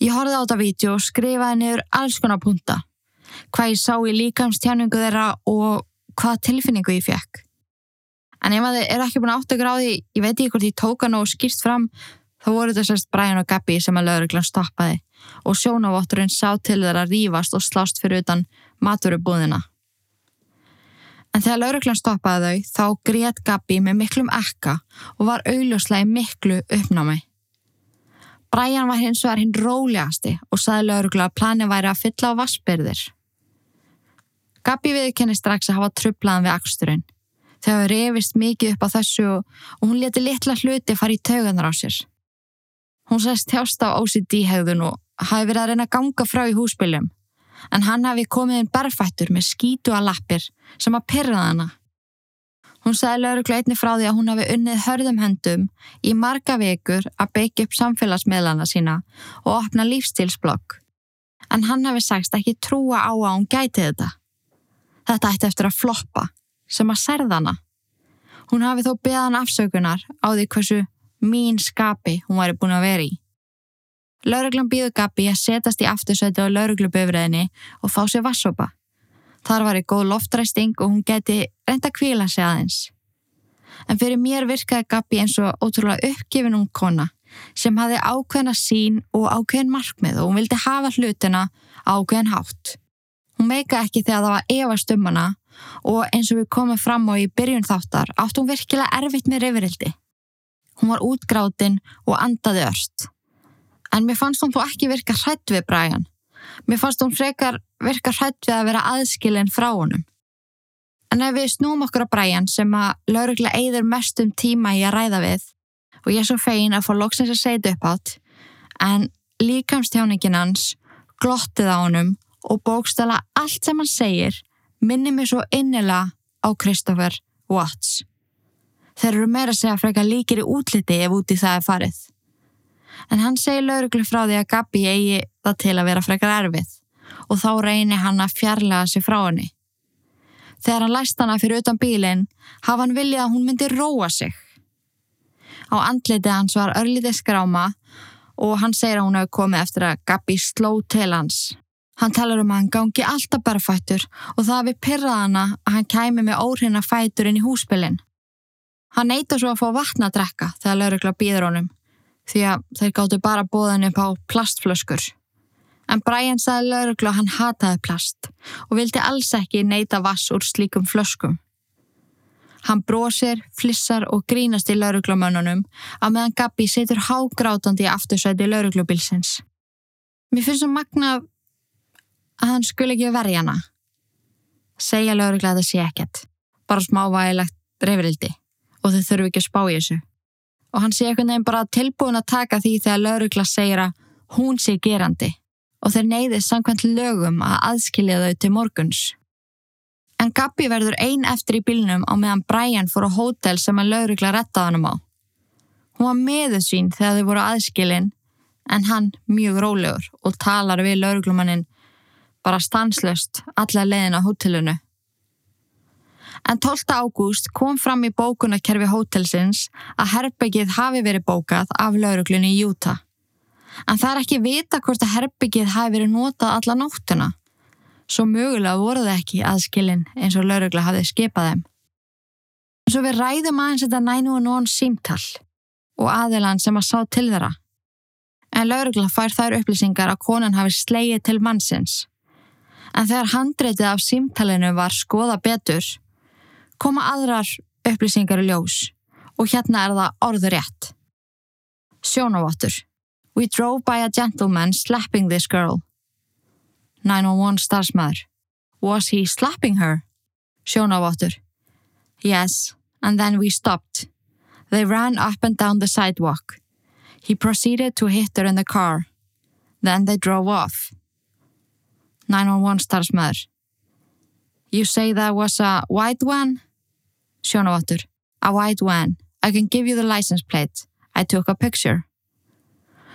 Ég horfði á þetta vídeo og skrifaði niður alls konar punta. Hvað ég sá í líkamstjáningu þeirra og hvað tilfinningu ég fekk. En ef að þið er ekki búin að átta ykkur á því, ég veit ekki hvort ég tók hann og skýrst fram, þá voru þetta sérst Brian og Gabby sem að lögreglan stoppaði og sjónavotturinn sá til þeirra rífast og slást fyrir utan maturubúðina. En þegar lauruglan stoppaði þau, þá grét Gabi með miklum ekka og var augljóslega miklu uppnámi. Brian var hins vegar hinn rólegasti og saði laurugla að plani væri að fylla á vassbyrðir. Gabi viðkenni strax að hafa trublaðan við aksturinn. Þau hafa reyfist mikið upp á þessu og hún leti litla hluti fara í tauganar á sér. Hún sest þjást á OCD-hegðun og hafi verið að reyna að ganga frá í húsbyljum en hann hafi komið inn berfættur með skítu að lappir sem að pyrraða hana. Hún sagði lauruglu einni frá því að hún hafi unnið hörðum hendum í marga vekur að beigja upp samfélagsmiðlana sína og opna lífstilsblokk. En hann hafi sagst ekki trúa á að hún gæti þetta. Þetta ætti eftir að floppa, sem að serða hana. Hún hafi þó beðan afsökunar á því hversu mín skapi hún væri búin að vera í. Lauruglan býðu Gabi að setast í aftursæti á laurugluböfriðinni og fá sér vassopa. Þar var í góð loftræsting og hún geti reynda að kvíla sig aðeins. En fyrir mér virkaði Gabi eins og ótrúlega uppgefin ung kona sem hafi ákveðna sín og ákveðin markmið og hún vildi hafa hlutina ákveðin hátt. Hún meika ekki þegar það var Eva stummana og eins og við komum fram á í byrjun þáttar átt hún virkilega erfitt með reyfirildi. Hún var útgrátin og andaði örst. En mér fannst hún þó ekki virka hrætt við Brian. Mér fannst hún frekar virka hrætt við að vera aðskilin frá honum. En ef við snúum okkur á Brian sem að lauruglega eigður mestum tíma í að ræða við og ég er svo fegin að fá loksins að segja þetta upp átt en líkamstjáningin hans glottið á honum og bókstala allt sem hann segir minni mér svo innilega á Christopher Watts. Þeir eru meira að segja frekar líkir í útliti ef úti það er farið en hann segir lauruglu frá því að Gabi eigi það til að vera frekar erfið og þá reynir hann að fjarlæga sig frá henni. Þegar hann læst hana fyrir utan bílinn hafa hann viljað að hún myndi róa sig. Á andlitið hans var örlítið skráma og hann segir að hún hefur komið eftir að Gabi sló til hans. Hann talar um að hann gangi alltaf barfættur og það við pyrrað hana að hann kæmi með óhrina fætur inn í húsbylinn. Hann neyta svo að fá vatna að drekka þegar laurugla býður honum því að þeir gáttu bara bóðan upp á plastflöskur. En Brian sagði lauruglu að hann hataði plast og vildi alls ekki neyta vass úr slíkum flöskum. Hann brósir, flissar og grínast í lauruglumönnunum að meðan Gabi situr hágrátandi í aftursæti lauruglubilsins. Mér finnst svo magnað að hann skul ekki verja hana. Segja laurugla að það sé ekkert, bara smávægilegt reyfrildi og þau þurfu ekki að spá í þessu og hann sé einhvern veginn bara tilbúin að taka því þegar laurugla segir að hún sé gerandi og þeir neyðist samkvæmt lögum að aðskilja þau til morguns. En Gabi verður ein eftir í bílnum á meðan Brian fór á hótel sem að laurugla rettaði hann á. Hún var meðu sín þegar þau voru aðskilin en hann mjög rólegur og talar við lauruglumannin bara stanslöst alla leiðin á hótelunu en 12. ágúst kom fram í bókunarkerfi hótelsins að herbyggið hafi verið bókað af lauruglunni í Júta. En það er ekki vita hvort að herbyggið hafi verið notað alla nóttuna. Svo mögulega voru það ekki aðskilin eins og laurugla hafið skipað þeim. En svo við ræðum aðeins þetta nænu og nón símtall og aðilan sem að sá til þeirra. En laurugla fær þær upplýsingar að konan hafi slegið til mannsins. En þegar handreitið af símtallinu var skoða betur, koma aðrar upplýsingar í ljós og hérna er það orður rétt. Sjónavottur. We drove by a gentleman slapping this girl. 911 starfsmæður. Was he slapping her? Sjónavottur. Yes, and then we stopped. They ran up and down the sidewalk. He proceeded to hit her in the car. Then they drove off. 911 starfsmæður. You say that was a white one? Sjónavottur. A white van. I can give you the license plate. I took a picture.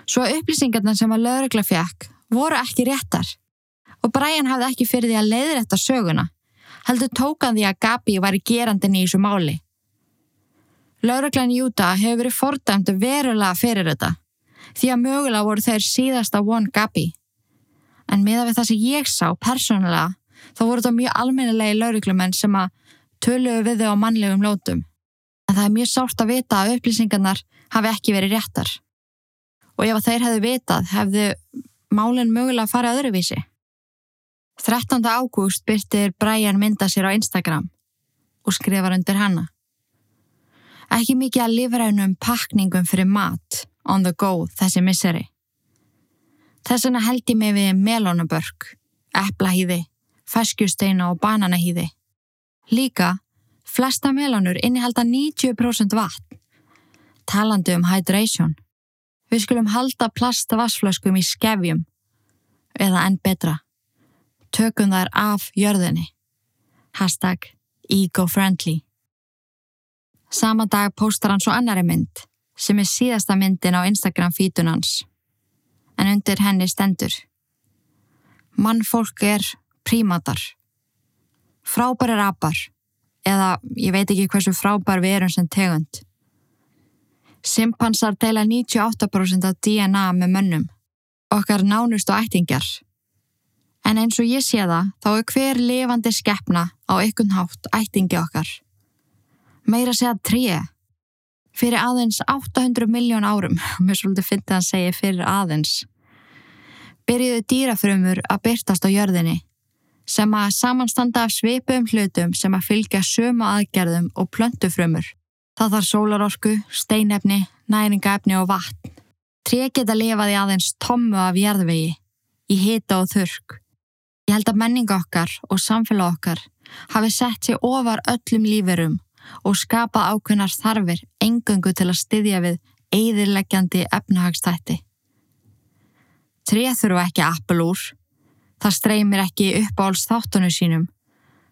Svo upplýsingarna sem að lögregla fjakk voru ekki réttar og Brian hafði ekki fyrir því að leiðrætta söguna. Heldur tókan því að Gabi var í gerandin í þessu máli. Lögreglan Júta hefur verið fordæmt verulega fyrir þetta því að mögulega voru þeir síðasta one Gabi. En miða við það sem ég sá persónulega þá voru þetta mjög almennilegi lögreglumenn sem að töluðu við þau á mannlegum lótum. En það er mjög sárt að vita að upplýsingarnar hafi ekki verið réttar. Og ef þeir hefðu vitað, hefðu málinn mögulega farið öðruvísi. 13. ágúst byrtir Brian mynda sér á Instagram og skrifar undir hanna. Ekki mikið að lifrænum pakningum fyrir mat on the go þessi misseri. Þess vegna held ég mig við melónabörk, eplahýði, feskjusteina og bananahýði. Líka, flesta melónur innihalda 90% vatn. Talandi um hydration. Við skulum halda plastavassflöskum í skefjum. Eða enn betra. Tökum þær af jörðinni. Hashtag ego-friendly. Sama dag póstar hann svo annari mynd sem er síðasta myndin á Instagram fítun hans. En undir henni stendur. Mannfólk er prímatar. Frábærir apar. Eða ég veit ekki hversu frábær við erum sem tegund. Simpansar deila 98% af DNA með mönnum. Okkar nánust og ættingjar. En eins og ég sé það, þá er hver lifandi skeppna á ykkun hátt ættingi okkar. Meira segja tríi. Fyrir aðeins 800 miljón árum, mér svolítið finnst það að segja fyrir aðeins, byrjuðu dýrafrömmur að byrtast á jörðinni, sem að samanstanda af svipum hlutum sem að fylgja sömu aðgerðum og plöntufrömmur. Það þarf sólarorku, steinefni, næringaefni og vatn. Tré geta lifaði aðeins tommu af jærðvegi, í hita og þurrk. Ég held að menninga okkar og samfélag okkar hafi sett sér ofar öllum líferum og skapa ákveðnar þarfir engöngu til að styðja við eðirleggjandi efnahagstætti. Tré þurfa ekki appel úr. Það streymir ekki upp áls þáttunum sínum.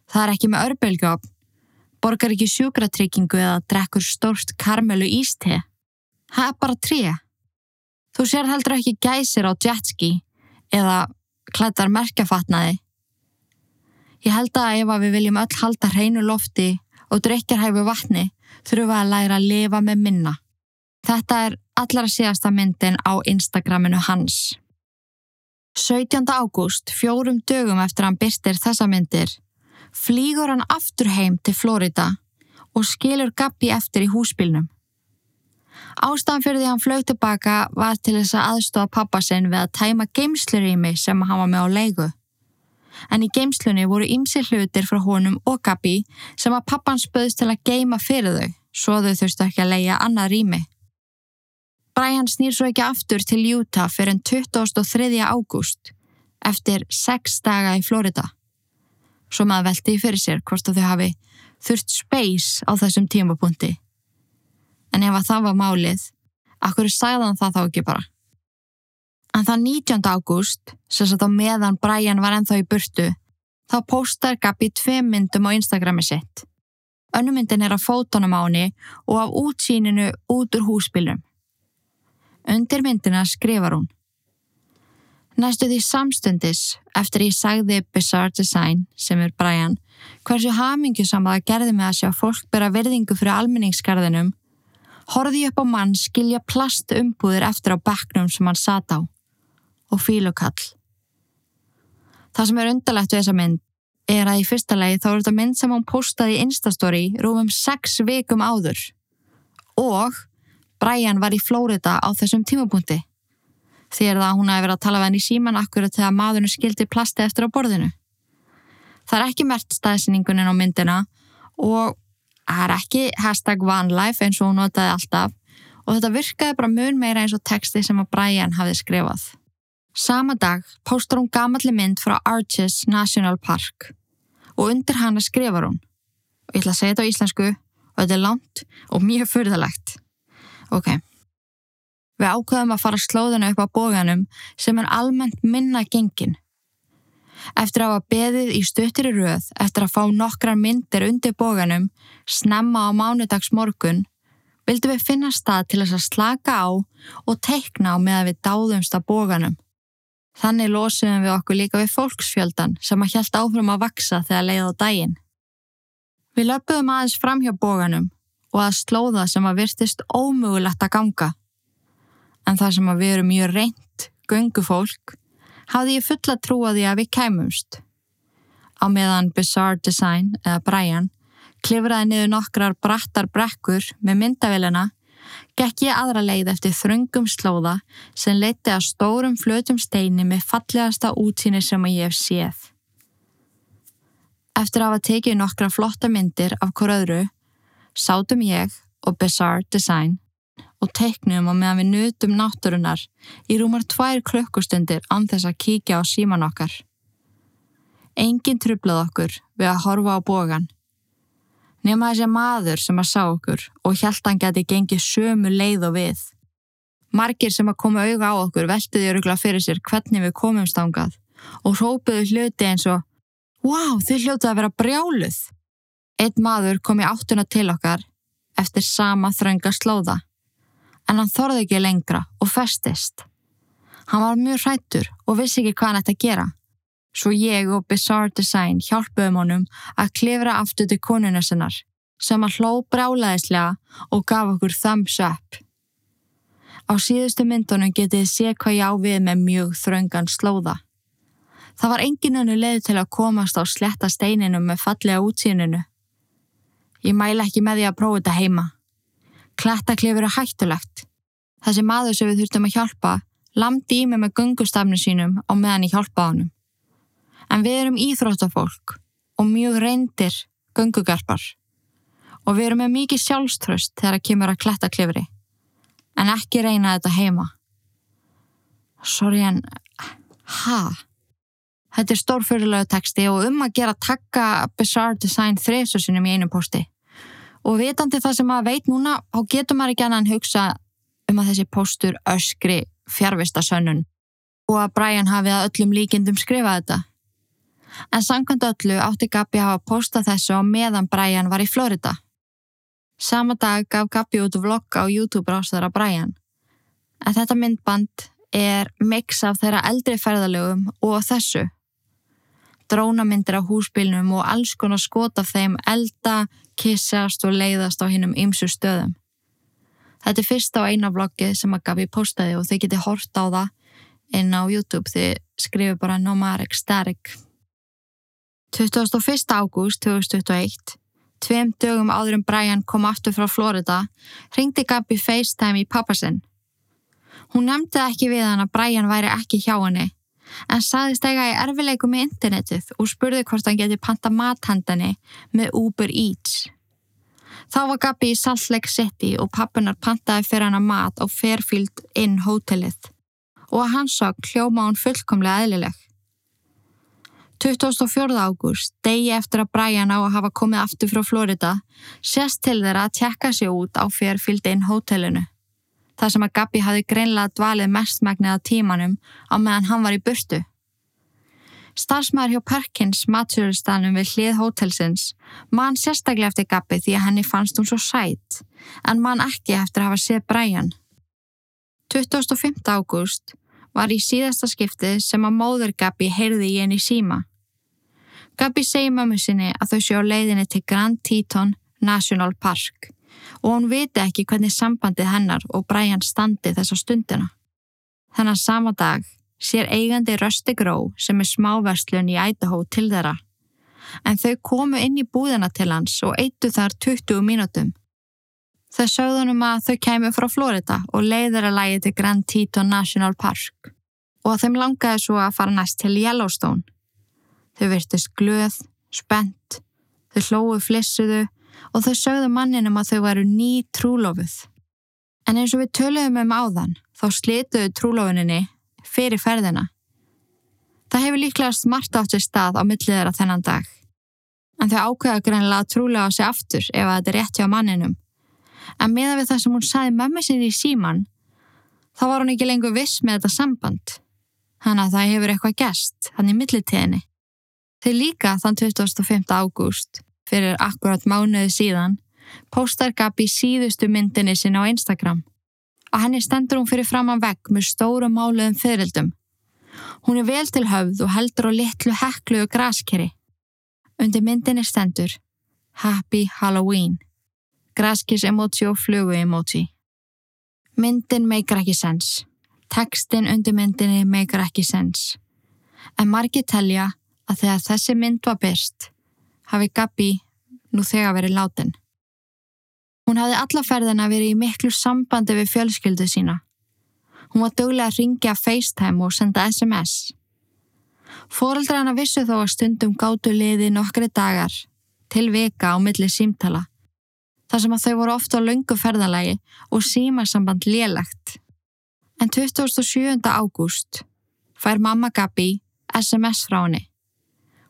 Það er ekki með örbelgjófn borgar ekki sjúkratryggingu eða drekkur stórst karmelu íste. Það er bara tré. Þú sér heldur ekki gæsir á jetski eða klættar merkjafatnaði. Ég held að ef að við viljum öll halda hreinu lofti og drikjarhæfu vatni þurfum við að læra að lifa með minna. Þetta er allra síðasta myndin á Instagraminu hans. 17. ágúst, fjórum dögum eftir hann byrstir þessa myndir, flýgur hann aftur heim til Florida og skilur Gabi eftir í húsbílnum. Ástafan fyrir því hann flög tilbaka var til þess að aðstofa pappa sinn við að tæma geimslurými sem hann var með á leigu. En í geimslunni voru ymsi hlutir frá honum og Gabi sem að pappan spöðst til að geima fyrir þau, svo þau þurftu ekki að leia annað rými. Brian snýr svo ekki aftur til Utah fyrir en 23. ágúst, eftir 6 daga í Florida svo maður veldi fyrir sér hvort þau hafi þurft space á þessum tímapunkti. En ef að það var málið, akkur hann það þá ekki bara. En það 19. ágúst, sem satt á meðan Brian var ennþá í burtu, þá postar Gabi tvei myndum á Instagrami sitt. Önnumyndin er af fótonum á henni og af útsýninu út úr húsbylnum. Undir myndina skrifar hún. Næstu því samstundis eftir ég sagði Bizarre Design sem er Brian hversu hamingjusamma það gerði mig að sjá fólk bera verðingu fyrir almenningskarðinum horfði ég upp á mann skilja plastumbúðir eftir á bekknum sem hann sat á og fílukall. Það sem er undarlegt við þessa mynd er að í fyrsta legi þá er þetta mynd sem hann postaði í Instastory rúmum 6 vikum áður og Brian var í Flórida á þessum tímapunkti er það að hún hafi verið að tala við henni í síman akkurat þegar maðurinn skildi plasti eftir á borðinu. Það er ekki mert staðsynningunin á myndina og það er ekki hashtag vanlife eins og hún notaði alltaf og þetta virkaði bara mun meira eins og texti sem að Brian hafði skrifað. Sama dag póstar hún gamalli mynd frá Arches National Park og undir hana skrifar hún. Ég ætla að segja þetta á íslensku og þetta er langt og mjög fyrðalegt. Ok. Við ákveðum að fara slóðina upp á bóganum sem er almennt minna gengin. Eftir að hafa beðið í stuttir í rauð eftir að fá nokkrar myndir undir bóganum snemma á mánudags morgun vildum við finna stað til þess að slaka á og teikna á með að við dáðumst að bóganum. Þannig losiðum við okkur líka við fólksfjöldan sem að hjælt áfram að vaksa þegar leið á daginn. Við löpuðum aðeins fram hjá bóganum og að slóða sem að virtist ómögulegt að ganga en þar sem að við erum mjög reynt, göngufólk, hafði ég fulla trú að því að við kæmumst. Á meðan Bizarre Design, eða Brian, klifraði niður nokkrar brattar brekkur með myndavélina, gekk ég aðra leið eftir þröngum slóða sem leiti að stórum flötum steini með fallegasta útsýni sem ég hef séð. Eftir að hafa tekið nokkra flotta myndir af hver öðru, sátum ég og Bizarre Design og teiknum á meðan við nutum náttúrunar í rúmar tvær klökkustundir án þess að kíkja á síman okkar. Engin trublað okkur við að horfa á bógan. Nefna þessi maður sem að sá okkur og hjælt hann geti gengið sömu leið og við. Margir sem að koma auga á okkur veltiði örugla fyrir sér hvernig við komum stangað og hrópuðu hluti eins og Wow, þið hljótið að vera brjáluð! Eitt maður kom í áttuna til okkar eftir sama þrönga slóða, en hann þorði ekki lengra og festist. Hann var mjög hrættur og vissi ekki hvað hann ætti að gera, svo ég og Bizarre Design hjálpuðum honum að klifra aftur til konuna sinnar, sem að hló brjálaðislega og gaf okkur thumbs up. Á síðustu myndunum getið sé hvað ég á við með mjög þröngan slóða. Það var engin önnu leið til að komast á sletta steininu með fallega útsýninu. Ég mæla ekki með því að prófa þetta heima. Klettaklifur er hættulegt. Þessi maður sem við þurftum að hjálpa lamdi í mig með gungustafnu sínum á meðan ég hjálpa honum. En við erum íþróttafólk og mjög reyndir gungugarpar. Og við erum með mikið sjálfströst þegar að kemur að klettaklifri. En ekki reyna þetta heima. Sorry en... Hæ? Þetta er stórfyrirlega texti og um að gera takka Bizarre Design þreysusinum í einu posti. Og vitandi það sem maður veit núna, þá getur maður ekki annan hugsa um að þessi postur öskri fjárvista sönnun og að Brian hafi að öllum líkindum skrifað þetta. En samkvæmt öllu átti Gabi að hafa postað þessu á meðan Brian var í Florida. Sama dag gaf Gabi út vlogg á YouTube rástaðara Brian. En þetta myndband er mix af þeirra eldri ferðalögum og þessu drónamyndir á húsbílnum og alls konar skot af þeim elda, kissast og leiðast á hinnum ymsu stöðum. Þetta er fyrsta á eina vloggið sem að Gabi postaði og þið geti hort á það inn á YouTube þið skrifir bara Nomarek Starik. 21. ágúst 2021, tveim dögum áður en Brian kom aftur frá Florida, ringdi Gabi FaceTime í pappasinn. Hún nefndi ekki við hann að Brian væri ekki hjá henni en saðist eiga í erfileiku með internetið og spurði hvort hann geti panta mathandani með Uber Eats. Þá var Gabi í Salt Lake City og pappunar pantaði fyrir hana mat á Fairfield Inn hótelið og að hans sá kljóma hún fullkomlega eðlileg. 24. ágúst, degi eftir að Brian á að hafa komið aftur frá Florida, sérst til þeirra að tjekka sig út á Fairfield Inn hótelinu þar sem að Gabi hafi greinlega dvalið mestmægnið að tímanum á meðan hann var í burtu. Starfsmæður hjá Perkins matururstanum við hlið hótelsins mann sérstaklega eftir Gabi því að henni fannst hún svo sætt en mann ekki eftir að hafa séð Brian. 25. ágúst var í síðasta skiptið sem að móður Gabi heyrði í henni síma. Gabi segi mömmu sinni að þau sjó leiðinni til Grand Teton National Park og hún viti ekki hvernig sambandið hennar og Brian standi þessa stundina. Þannig að sama dag sér eigandi Rösti Gró sem er smáverslun í Idaho til þeirra. En þau komu inn í búðina til hans og eittu þar 20 mínútum. Þau sögðunum að þau kemur frá Florida og leiður að lægi til Grand Teton National Park og að þeim langaði svo að fara næst til Yellowstone. Þau virtist glöð, spennt, þau hlóðu flissuðu og þau sögðu manninum að þau væru ný trúlofuð. En eins og við töluðum um áðan, þá slituðu trúlofuninni fyrir ferðina. Það hefur líklega smart átt sér stað á millið þeirra þennan dag. En þau ákveða greinlega að trúlega á sig aftur ef að þetta er rétt hjá manninum. En meðan við það sem hún saði mömmu sinni í síman, þá var hún ekki lengur viss með þetta samband. Þannig að það hefur eitthvað gæst, hann í millitíðinni. Þeir líka þann 25. ágúst fyrir akkurat mánuði síðan, postar Gabi síðustu myndinni sinna á Instagram. Á henni stendur hún fyrir fram á vegg með stóru máluðum fyririldum. Hún er vel til höfð og heldur á litlu heklu og graskeri. Undir myndinni stendur Happy Halloween. Graskis emoji og flugu emoji. Myndin meikar ekki sens. Tekstin undir myndinni meikar ekki sens. En margi telja að þegar þessi mynd var byrst hafi Gabi nú þegar verið látin. Hún hafði alla ferðina verið í miklu sambandi við fjölskyldu sína. Hún var dögulega að ringja FaceTime og senda SMS. Fóreldra hana vissu þó að stundum gátu liði nokkri dagar til vika á milli símtala. Þar sem að þau voru ofta á löngu ferðalagi og símasamband lélegt. En 27. ágúst fær mamma Gabi SMS frá henni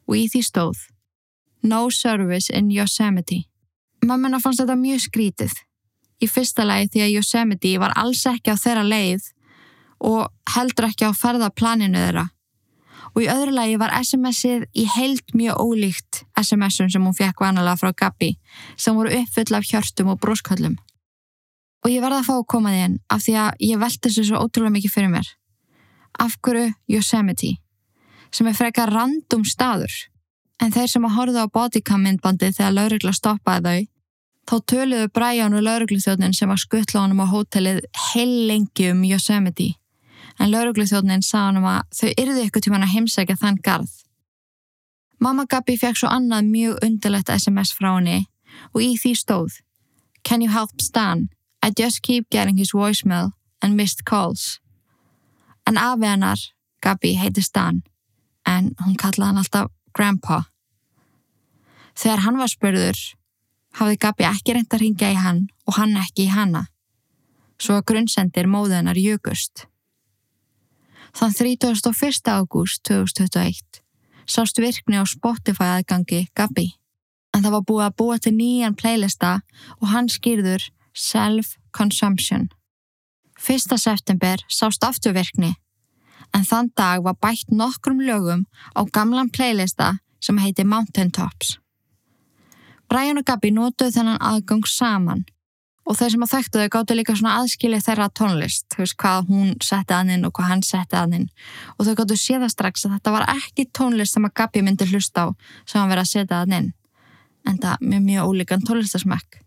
og í því stóð No service in Yosemite. Mammina fannst þetta mjög skrítið. Í fyrsta lagi því að Yosemite var alls ekki á þeirra leið og heldur ekki á ferðaplaninu þeirra. Og í öðru lagi var SMS-ið í heilt mjög ólíkt SMS-um sem hún fekk vanalega frá Gabi sem voru uppfull af hjörtum og brósköllum. Og ég verða að fá að koma því inn af því að ég veldi þessu svo ótrúlega mikið fyrir mér. Af hverju Yosemite? Sem er frekar random staður. En þeir sem að horfa á bodycam myndbandi þegar laurugla stoppaði þau, þá töluðu Brian og laurugluþjóðnin sem að skuttla honum á hótelið heil lengi um Yosemite. En laurugluþjóðnin sá honum að þau yrðu ykkur tíman að heimsækja þann garð. Mamma Gabi fekk svo annað mjög undirlegt SMS frá henni og í því stóð Can you help Stan? I just keep getting his voicemail and missed calls. En afi hennar, Gabi, heiti Stan, en hún kallaði hann alltaf Grandpa. Þegar hann var spurður, hafði Gabi ekki reynd að ringja í hann og hann ekki í hanna. Svo að grunnsendir móðunar jökust. Þann 31. ágúst 2021 sást virkni á Spotify aðgangi Gabi. En það var búið að búa til nýjan playlista og hann skýrður Self-Consumption. 1. september sást afturvirkni en þann dag var bætt nokkrum lögum á gamlan playlista sem heiti Mountain Tops. Brian og Gabi nótuðu þennan aðgang saman og þeir sem að þekktu þau gáttu líka svona aðskilið þeirra tónlist, þú veist hvað hún setti að inn og hvað hann setti að inn og þau gáttu séða strax að þetta var ekki tónlist sem að Gabi myndi hlusta á sem hann verið að setja að inn en það með mjög ólíkan tónlistasmekk.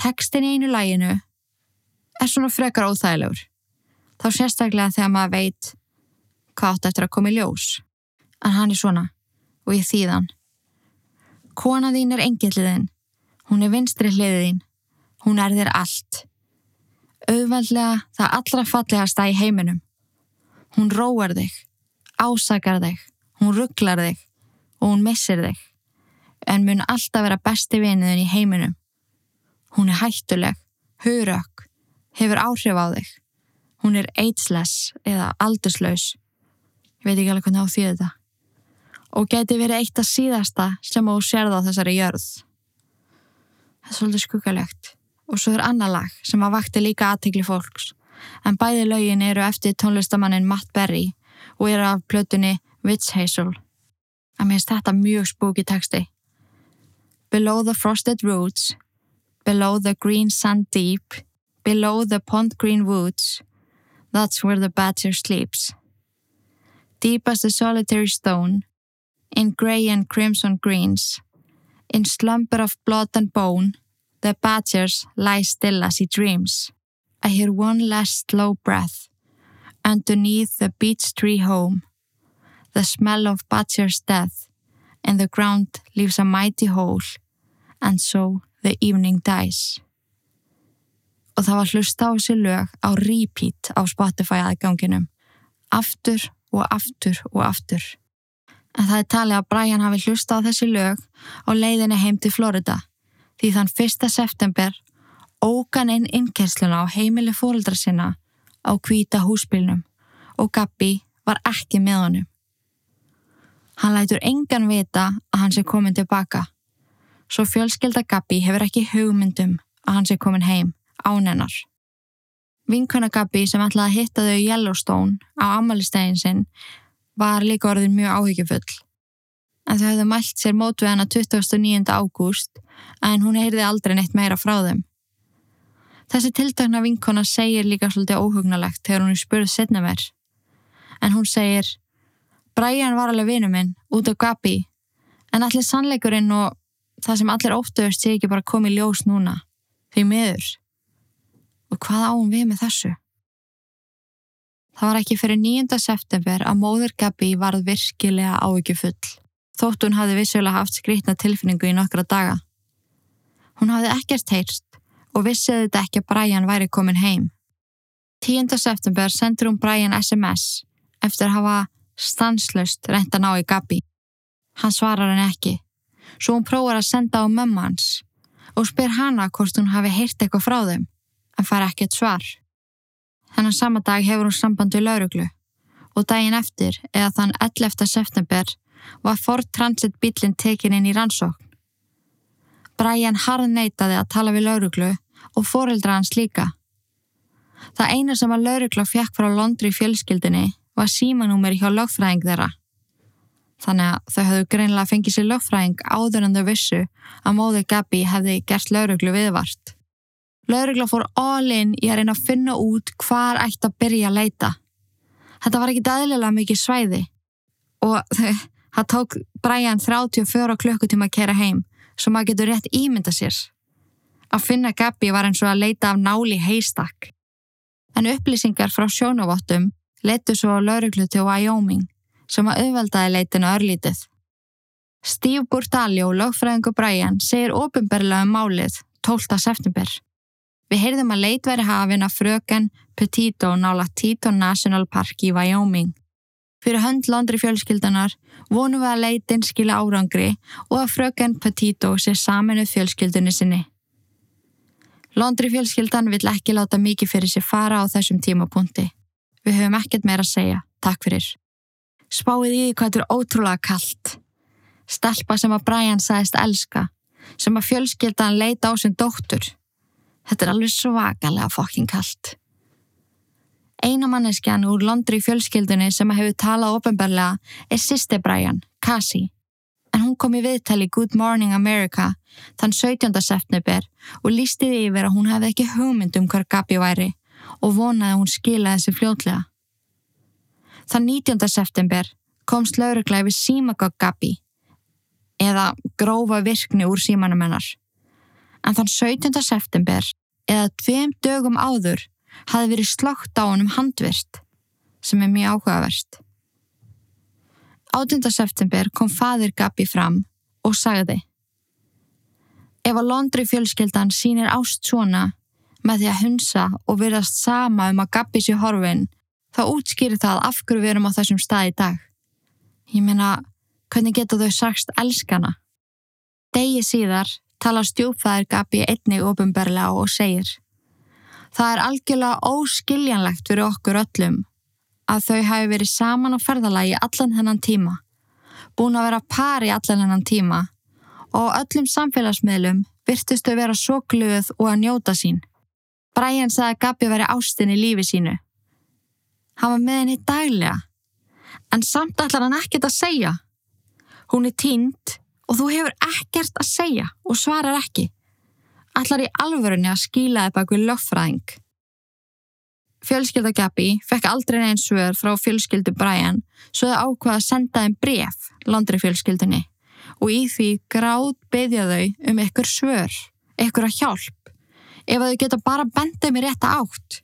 Tekstin í einu læginu er svona frekar óþægilegur þá sérstaklega þegar maður veit hvað átt eftir að koma í ljós. En hann er svona og ég þýðan. Kona þín er engilliðin, hún er vinstri hliðin, hún er þér allt. Auðveldlega það allra fallegasta í heiminum. Hún róar þig, ásakar þig, hún rugglar þig og hún missir þig, en mun alltaf vera besti viniðin í heiminum. Hún er hættuleg, hurökk, hefur áhrif á þig. Hún er aidsless eða aldurslaus. Ég veit ekki alveg hvernig á því þetta. Og geti verið eitt af síðasta sem þú sérða á þessari jörð. Það er svolítið skuggalegt. Og svo er annar lag sem að vakti líka aðtegli fólks. En bæði lögin eru eftir tónlistamannin Matt Berry og eru af plötunni Witch Hazel. Að mér finnst þetta mjög spooky texti. Below the frosted roots, below the green sand deep, below the pond green woods, That's where the badger sleeps. Deep as the solitary stone, in grey and crimson greens, in slumber of blood and bone, the badgers lie still as he dreams. I hear one last slow breath underneath the beech tree home. The smell of badger's death, and the ground leaves a mighty hole, and so the evening dies. Og það var hlusta á þessi lög á repeat á Spotify aðganginum aftur og aftur og aftur en það er talið að Brian hafi hlusta á þessi lög á leiðinni heim til Florida því þann 1. september ógan inn innkessluna á heimili fóröldra sinna á kvíta húsbylnum og Gabi var ekki með honum. Hann lætur engan vita að hann sé komin tilbaka. Svo fjölskelda Gabi hefur ekki hugmyndum að hann sé komin heim ánennar. Vinkona Gabi sem ætlaði að hitta þau Yellowstone á amalistægin sinn var líka orðin mjög áhyggjufull. En þau hefðu mælt sér mót við hana 29. ágúst en hún heyrði aldrei neitt meira frá þeim. Þessi tiltakna vinkona segir líka svolítið óhugnalegt þegar hún er spurð setna mér. En hún segir Brian var alveg vinu minn út af Gabi en allir sannleikurinn og það sem allir óttuðust sé ekki bara komið ljós núna. Því miður. Og hvað áum við með þessu? Það var ekki fyrir 9. september að móður Gabi varð virkilega áökjufull, þótt hún hafði vissulega haft skrítna tilfinningu í nokkra daga. Hún hafði ekkert heyrst og vissiði þetta ekki að Brian væri komin heim. 10. september sendur hún Brian SMS eftir að hafa stanslöst reynt að ná í Gabi. Hann svarar henni ekki, svo hún prófar að senda á mömmu hans og spyr hana hvort hún hafi heyrt eitthvað frá þeim, en fara ekkert svar. Þennan sama dag hefur hún samband við lauruglu og daginn eftir, eða þann 11. september, var Ford Transit bílinn tekin inn í rannsókn. Brian harð neytaði að tala við lauruglu og foreldra hans líka. Það eina sem að laurugla fjekk frá Londri fjölskyldinni var símanúmer hjá lögfræðing þeirra. Þannig að þau höfðu greinlega fengið sér lögfræðing áður en þau vissu að móði Gabi hefði gert lauruglu viðvart. Laurugla fór all in í að reyna að finna út hvar ætti að byrja að leita. Þetta var ekki dæðilega mikið svæði og það tók Brian 34 klukkutíma að kera heim sem maður getur rétt ímynda sér. Að finna Gabi var eins og að leita af náli heistak. En upplýsingar frá sjónavottum leittu svo lauruglu til Wyoming sem að auðveldaði leitinu örlítið. Steve Burtalio, lögfræðingu Brian, segir ofinberlega um málið 12. september. Við heyrðum að leit veri hafin að fröken Petito nála Teton National Park í Wyoming. Fyrir hönd Londri fjölskyldanar vonum við að leitin skila árangri og að fröken Petito sé saminuð fjölskyldunni sinni. Londri fjölskyldan vill ekki láta mikið fyrir sér fara á þessum tímapunkti. Við höfum ekkert meira að segja. Takk fyrir. Spáið í hvað þetta er ótrúlega kallt. Stelpa sem að Brian sagðist elska, sem að fjölskyldan leita á sin dóttur. Þetta er alveg svakalega fokking kallt. Eina manneskjan úr Londri fjölskyldunni sem hefur talað ofinbarlega er sýsti Brian, Cassie. En hún kom í viðtali Good Morning America þann 17. september og lísti því yfir að hún hefði ekki hugmynd um hver Gabi væri og vonaði að hún skilaði þessi fljótlega. Þann 19. september komst laurugla yfir símagog Gabi eða grófa virkni úr símanum hennar. En þann 17. september eða tveim dögum áður hafi verið slókt á honum handvirt sem er mjög áhugaverst. 8. september kom fadir Gabi fram og sagði Ef að Londri fjölskeldan sínir ást svona með því að hunsa og virðast sama um að Gabi sé horfin þá útskýrir það af hverju við erum á þessum stað í dag. Ég meina, hvernig geta þau sagst elskana? Degi síðar tala stjúpfæðir Gabi einnig ofinberlega og segir Það er algjörlega óskiljanlegt fyrir okkur öllum að þau hafi verið saman á ferðalagi allan hennan tíma, búin að vera pari allan hennan tíma og öllum samfélagsmiðlum virtust þau vera svo glöð og að njóta sín. Brian sagði að Gabi veri ástin í lífi sínu. Hann var með henni daglega, en samt ætlar hann ekkert að segja. Hún er tínt og þú hefur ekkert að segja og svarar ekki. Ætlar í alvörunni að skýla þið bak við löffræðing. Fjölskylda Gabi fekk aldrei neins svör frá fjölskyldu Brian svo þau ákvaða að senda þeim bref Londri fjölskyldunni og í því gráð beðja þau um ykkur svör, ykkur að hjálp ef þau geta bara bendið mér rétt að átt.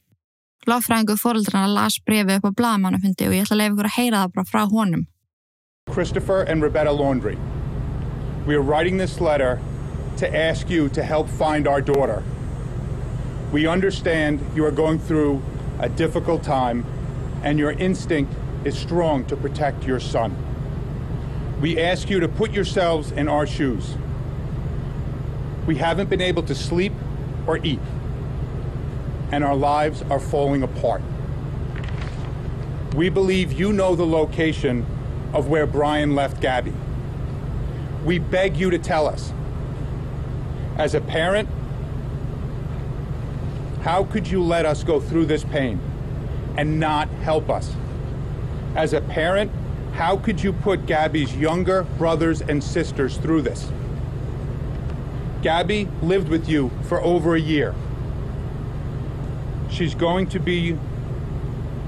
Láfræðingu fóröldrana las brefið upp á bladamannafundi og ég ætla að leiða ykkur að heyra það bara frá honum. Christopher and Rebecca Laundry, we are writing this letter to ask you to help find our daughter. We understand you are going through a difficult time and your instinct is strong to protect your son. We ask you to put yourselves in our shoes. We haven't been able to sleep or eat, and our lives are falling apart. We believe you know the location of where Brian left Gabby. We beg you to tell us. As a parent, how could you let us go through this pain and not help us? As a parent, how could you put Gabby's younger brothers and sisters through this? Gabby lived with you for over a year. She's going to be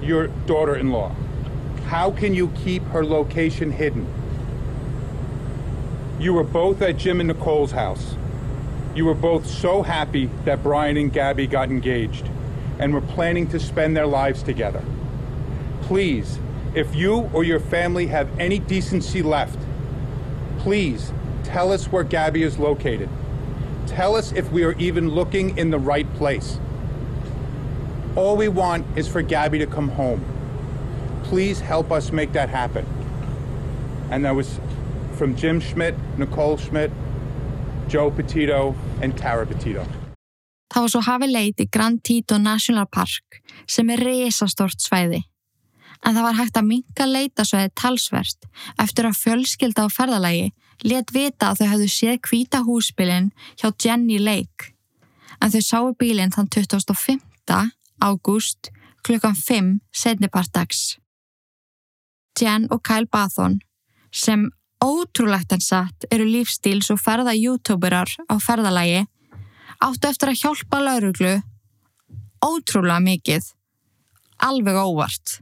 your daughter in law. How can you keep her location hidden? You were both at Jim and Nicole's house. You were both so happy that Brian and Gabby got engaged and were planning to spend their lives together. Please, if you or your family have any decency left, please tell us where Gabby is located. Tell us if we are even looking in the right place. All we want is for Gabby to come home. please help us make that happen. And that was from Jim Schmidt, Nicole Schmidt, Joe Petito, and Tara Petito. Það var svo hafi leit í Grand Tito National Park sem er risastort svæði. En það var hægt að minka leitasvæði talsvert eftir að fjölskylda á ferðalagi let vita að þau hafðu séð kvíta húsbílinn hjá Jenny Lake. En þau sáu bílinn þann 25. ágúst klukkan 5 setnipartags. Jen og Kyle Bathon sem ótrúlegt en satt eru lífstíls og ferða youtuberar á ferðalagi áttu eftir að hjálpa lauruglu ótrúlega mikið alveg óvart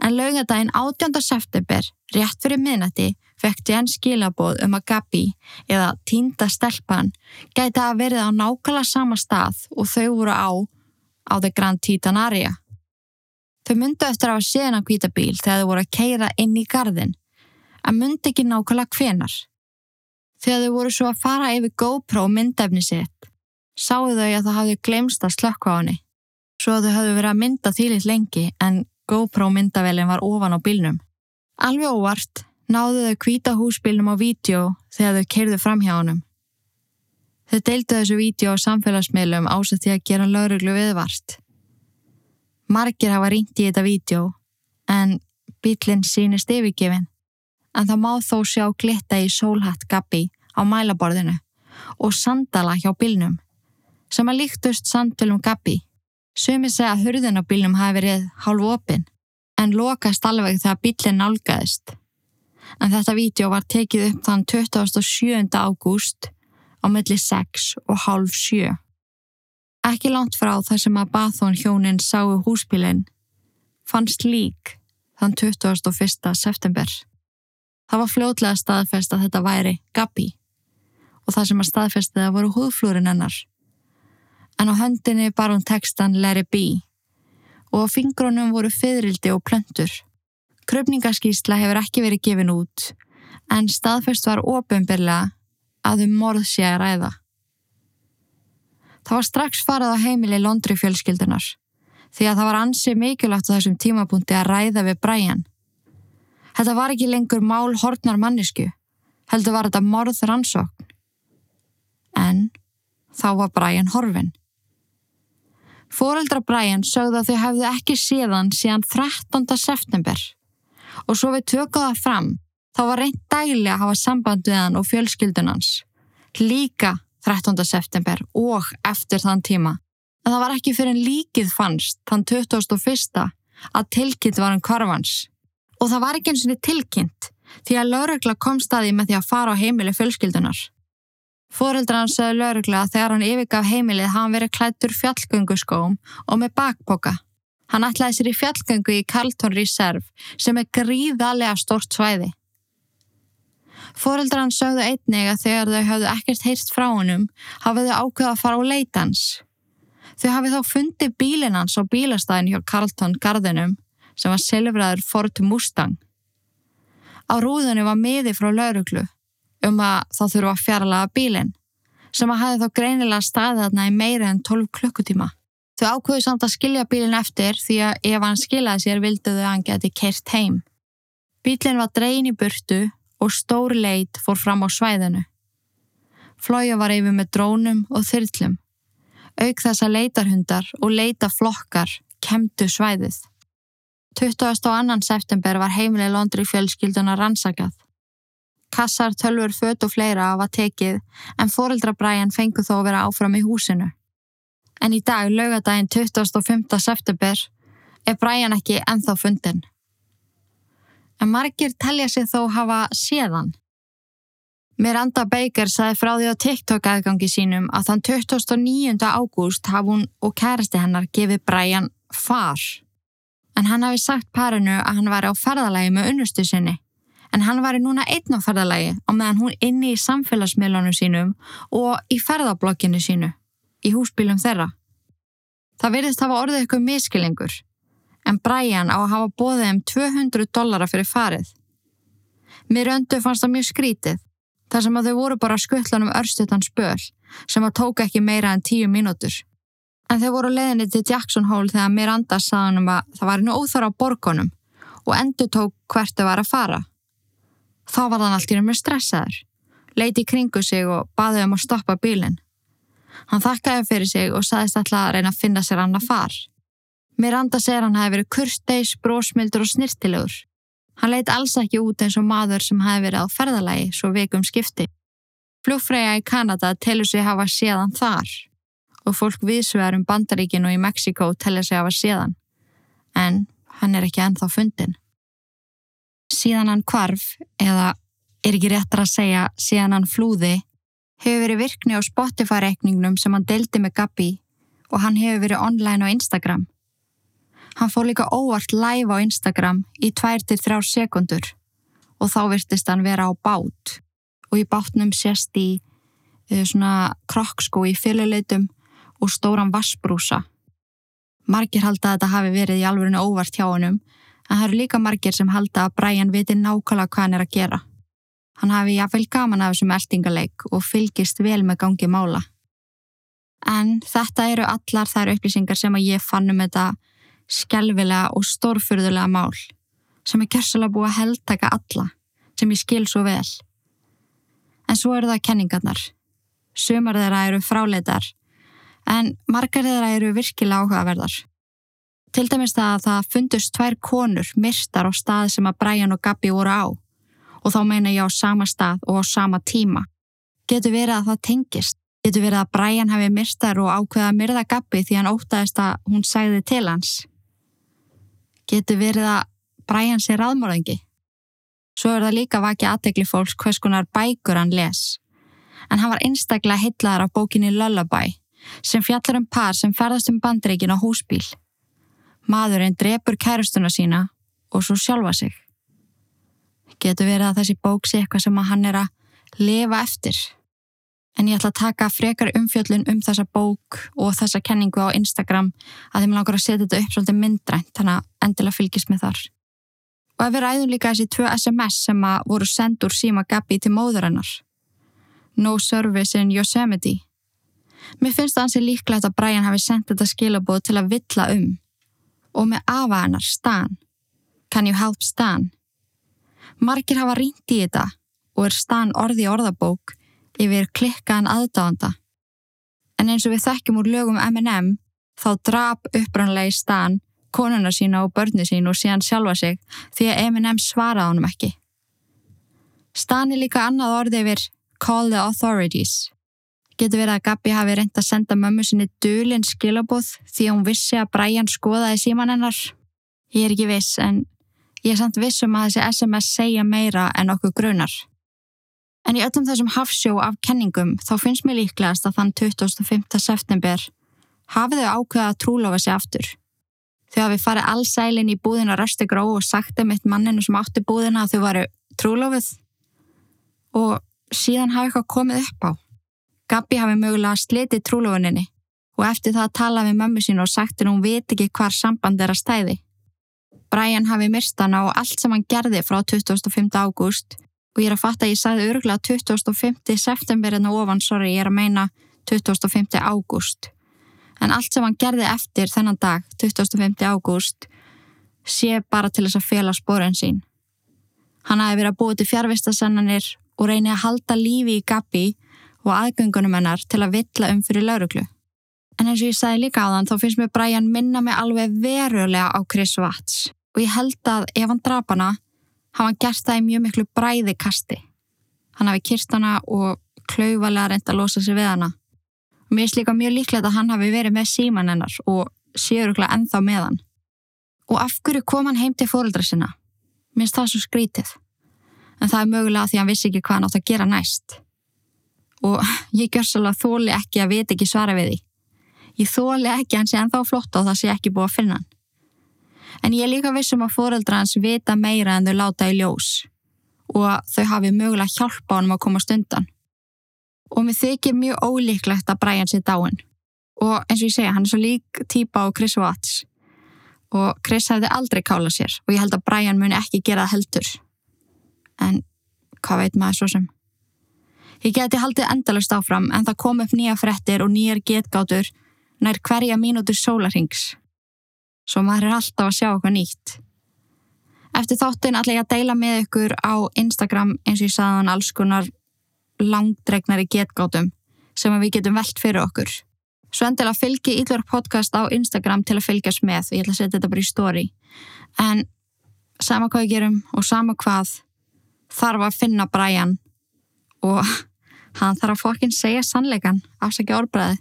en laugadaginn 18. september rétt fyrir minnati fekk Jen skilaboð um að Gabi eða týnda stelpan gæti að verið á nákvæmlega sama stað og þau voru á á The Grand Titan Area Þau myndu eftir að hafa séðan að hvita bíl þegar þau voru að keira inn í gardin en myndi ekki nákvæmlega hvenar. Þegar þau voru svo að fara yfir GoPro myndefni sitt, sáu þau að það hafði glemst að slökka á henni. Svo að þau hafði verið að mynda þýlitt lengi en GoPro myndavelin var ofan á bílnum. Alveg óvart náðu þau hvita húsbílnum á vídeo þegar þau keirðu fram hjá honum. Þau deildu þessu vídeo á samfélagsmiðlum ásett því að gera lauruglu viðvart. Margir hafa ringt í þetta vídeo en bílinn sínist yfirgefin en það má þó sjá glitta í sólhatt Gabi á mælaborðinu og sandala hjá bílnum sem að líktust sandfélum Gabi. Sumi segja að hurðin á bílnum hafi verið hálf opinn en lokast alveg þegar bílinn nálgæðist. En þetta vídeo var tekið upp þann 27. ágúst á milli 6 og hálf 7. Ekki langt frá þar sem að Bathón hjónin sáu húsbílinn fannst lík þann 21. september. Það var fljótlega staðfest að þetta væri Gabi og það sem að staðfesti það voru húðflúrin hennar. En á höndinni bar hún textan it be og á fingrunum voru fyririldi og plöntur. Kröpningaskísla hefur ekki verið gefin út en staðfest var ofinbyrlega að um morð sé að ræða. Það var strax farað á heimili Londri fjölskyldunar því að það var ansið mikilvægt á þessum tímapunkti að ræða við Brian. Þetta var ekki lengur mál hortnar mannisku, heldur var þetta morð rannsókn. En þá var Brian horfin. Fóreldra Brian sögðu að þau hefðu ekki síðan síðan 13. september og svo við tökum það fram þá var reynd dæli að hafa samband við hann og fjölskyldunans. Líka 13. september og eftir þann tíma. En það var ekki fyrir en líkið fannst þann 21. að tilkynnt var um kvarfans. Og það var ekki eins og tilkynnt því að laurugla kom staði með því að fara á heimili fjölskyldunar. Fóreldra hann sögðu laurugla að þegar hann yfirgaf heimilið hafa hann verið klættur fjallgönguskóm og með bakboka. Hann ætlaði sér í fjallgöngu í Carlton Reserve sem er gríðarlega stort svæði. Fóreldra hann sögðu einnig að þegar þau hafðu ekkert heyrst frá honum hafið þau ákveða að fara á leitans. Þau hafið þá fundið bílinn hans á bílastæðin hjá Carlton Gardenum sem var silfraður Ford Mustang. Á rúðunni var miði frá lauruglu um að þá þurfa að fjarlaga bílinn sem að hafi þá greinilega staðið þarna í meira en 12 klukkutíma. Þau ákveðu samt að skilja bílinn eftir því að ef hann skiljaði sér vildu þau að hann geti kert heim. Bílinn var dreyin í burtu og stór leit fór fram á svæðinu. Flója var yfir með drónum og þyrlum. Auk þess að leitarhundar og leitaflokkar kemdu svæðið. 22. september var heimileg Londri fjölskylduna rannsakað. Kassar, tölfur, fött og fleira var tekið en fóreldra Brian fengu þó að vera áfram í húsinu. En í dag, laugadaginn 25. september, er Brian ekki enþá fundin. En margir telja sig þó hafa séðan. Miranda Baker sagði frá því á TikTok aðgangi sínum að þann 29. ágúst hafði hún og kærasti hennar gefið Brian far. En hann hafi sagt parinu að hann var á ferðalagi með unnustu sinni. En hann var í núna einn á ferðalagi og meðan hún inni í samfélagsmiðlunum sínum og í ferðablokkinu sínu, í húsbílum þeirra. Það verðist hafa orðið eitthvað miskilingur, en Brian á að hafa bóðið um 200 dollara fyrir farið. Mér öndu fannst það mjög skrítið, þar sem að þau voru bara skuttlanum örstutan spöl, sem að tóka ekki meira en 10 mínútur. En þau voru leðinni til Jackson Hole þegar Miranda saði hann um að það var nú óþara á borgonum, og endur tók hvert þau var að fara. Þá var hann allt í raunum stressaður, leiti í kringu sig og baði um að stoppa bílinn. Hann þakkaði fyrir sig og saðist alltaf að reyna að finna sér annað far. Miranda segir hann hefði verið kursteis, brósmildur og snirtilegur. Hann leit alls ekki út eins og maður sem hefði verið á ferðalagi svo vikum skipti. Flugfræja í Kanada telur sig hafa séðan þar og fólk viðsvegar um Bandaríkin og í Mexiko telur sig hafa séðan. En hann er ekki ennþá fundin. Síðan hann kvarf, eða er ekki réttar að segja síðan hann flúði, hefur verið virkni á Spotify-reikningnum sem hann deldi með Gabi og hann hefur verið online á Instagram. Hann fór líka óvart live á Instagram í 2-3 sekundur og þá virtist hann vera á bát og í bátnum sést í uh, svona krokkskó í fyluleitum og stóran vassbrúsa. Margir halda að þetta hafi verið í alvörinu óvart hjá honum en það eru líka margir sem halda að Brian viti nákvæmlega hvað hann er að gera. Hann hafi jáfnveil gaman af þessum eldingaleik og fylgist vel með gangi mála. En þetta eru allar þær upplýsingar sem að ég fann um þetta skelvilega og stórfurðulega mál sem er kjörsalega búið að heldtaka alla sem ég skil svo vel. En svo eru það kenningarnar. Sumar þeirra eru fráleitar en margar þeirra eru virkilega áhugaverðar. Til dæmis það að það fundust tvær konur myrstar á stað sem að Brian og Gabi voru á og þá meina ég á sama stað og á sama tíma. Getur verið að það tengist. Getur verið að Brian hafi myrstar og ákveða myrða Gabi því hann ótaðist að hún segði til hans. Getur verið að Brian sé raðmörðingi. Svo er það líka vakið aðtegli fólks hvers konar bækur hann les. En hann var einstaklega hillaðar af bókinni Lullaby sem fjallar um par sem ferðast um bandreikin á húsbíl. Maðurinn drepur kærustuna sína og svo sjálfa sig. Getur verið að þessi bók sé eitthvað sem hann er að lifa eftir. En ég ætla að taka frekar umfjöllun um þessa bók og þessa kenningu á Instagram að þeim langar að setja þetta upp svolítið myndrænt, þannig að endilega fylgist með þar. Og ef við ræðum líka þessi tvö SMS sem að voru sendt úr síma Gabi til móður hennar. No service in Yosemite. Mér finnst það ansið líklegt að Brian hafi sendt þetta skilabóð til að villa um. Og með afa hennar, Stan. Can you help Stan? Margir hafa rínt í þetta og er Stan orði orðabók yfir klikkaðan aðdáðanda. En eins og við þekkjum úr lögum M&M þá drap upprannlegi Stan konuna sína og börni sín og síðan sjálfa sig því að M&M svaraði honum ekki. Stan er líka annað orði yfir call the authorities. Getur verið að Gabi hafi reynd að senda mömmu sinni dölinn skilabóð því hún vissi að Brian skoðaði síman hennar. Ég er ekki viss en ég er samt viss um að þessi SMS segja meira en okkur grunar. En í öllum þessum hafsjó af kenningum þá finnst mér líklegast að þann 25. september hafið þau ákveða að trúlofa sig aftur. Þau hafi farið allsælinn í búðina Röstegró og sagt um eitt manninu sem átti búðina að þau varu trúlofið og síðan hafi eitthvað komið upp á. Gabi hafi mögulega slitið trúlofuninni og eftir það tala við mömmu sín og sagt henn hún veit ekki hvar samband er að stæði. Brian hafi myrst hana og allt sem hann gerði frá 25. ágúst og ég er að fatta að ég sagði örgulega 25. september en ofan, sorry, ég er að meina 25. ágúst. En allt sem hann gerði eftir þennan dag, 25. ágúst, sé bara til þess að fela spóren sín. Hann hafi verið að búið til fjárvistasennanir og reyni að halda lífi í Gabi og aðgöngunum hennar til að vitla um fyrir lauruglu. En eins og ég sagði líka á þann þá finnst mér Brian minna mig alveg verulega á Chris Watts og ég held að ef hann drap hana hafa hann gert það í mjög miklu bræði kasti. Hann hafi kyrst hana og klauvalega reynd að losa sig við hana. Mér finnst líka mjög líklegt að hann hafi verið með síman hennar og séuruglega ennþá með hann. Og af hverju kom hann heim til fóröldra sinna? Mér finnst það svo skrítið. En það er mögulega því að hann vissi ekki hvað hann átt að gera næst og ég gjör svolítið þóli ekki að veit ekki svara við því. Ég þóli ekki hans ég ennþá flott og það sé ekki búið að finna hann. En ég er líka vissum að fóreldra hans vita meira en þau láta í ljós og þau hafi mögulega hjálpa honum að koma stundan. Og mér þykir mjög ólíklegt að Brian sé dáin. Og eins og ég segja, hann er svo lík típa á Chris Watts. Og Chris hefði aldrei kálað sér og ég held að Brian muni ekki gera það heldur. En hvað veit maður svo sem? Ég geti haldið endalust áfram en það kom upp nýja frettir og nýjar getgátur nær hverja mínútur sólarings. Svo maður er alltaf að sjá eitthvað nýtt. Eftir þáttinn ætla ég að deila með ykkur á Instagram eins og ég sagði hann alls konar langdregnari getgátum sem við getum velt fyrir okkur. Svo endilega fylgi Ílvar podcast á Instagram til að fylgjast með ég ætla að setja þetta bara í story. En sama hvað við gerum og sama hvað þarf að finna Brian og hann þarf að fokkin segja sannleikan, afsækja orðbræði.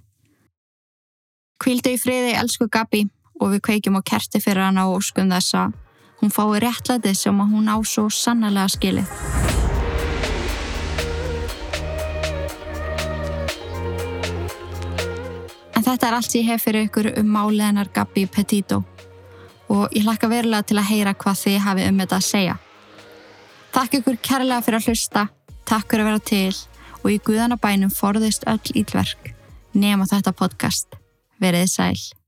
Kvíldu í friði, elsku Gabi og við kveikjum á kerti fyrir hann og skum þess að hún fái réttlæti sem að hún á svo sannlega skilið. En þetta er allt ég hef fyrir ykkur um máliðanar Gabi Petito og ég hlakka verulega til að heyra hvað þið hafi um þetta að segja. Takk ykkur kærlega fyrir að hlusta, takk fyrir að vera til og í guðanabænum forðist öll ílverk nema þetta podcast. Verið sæl.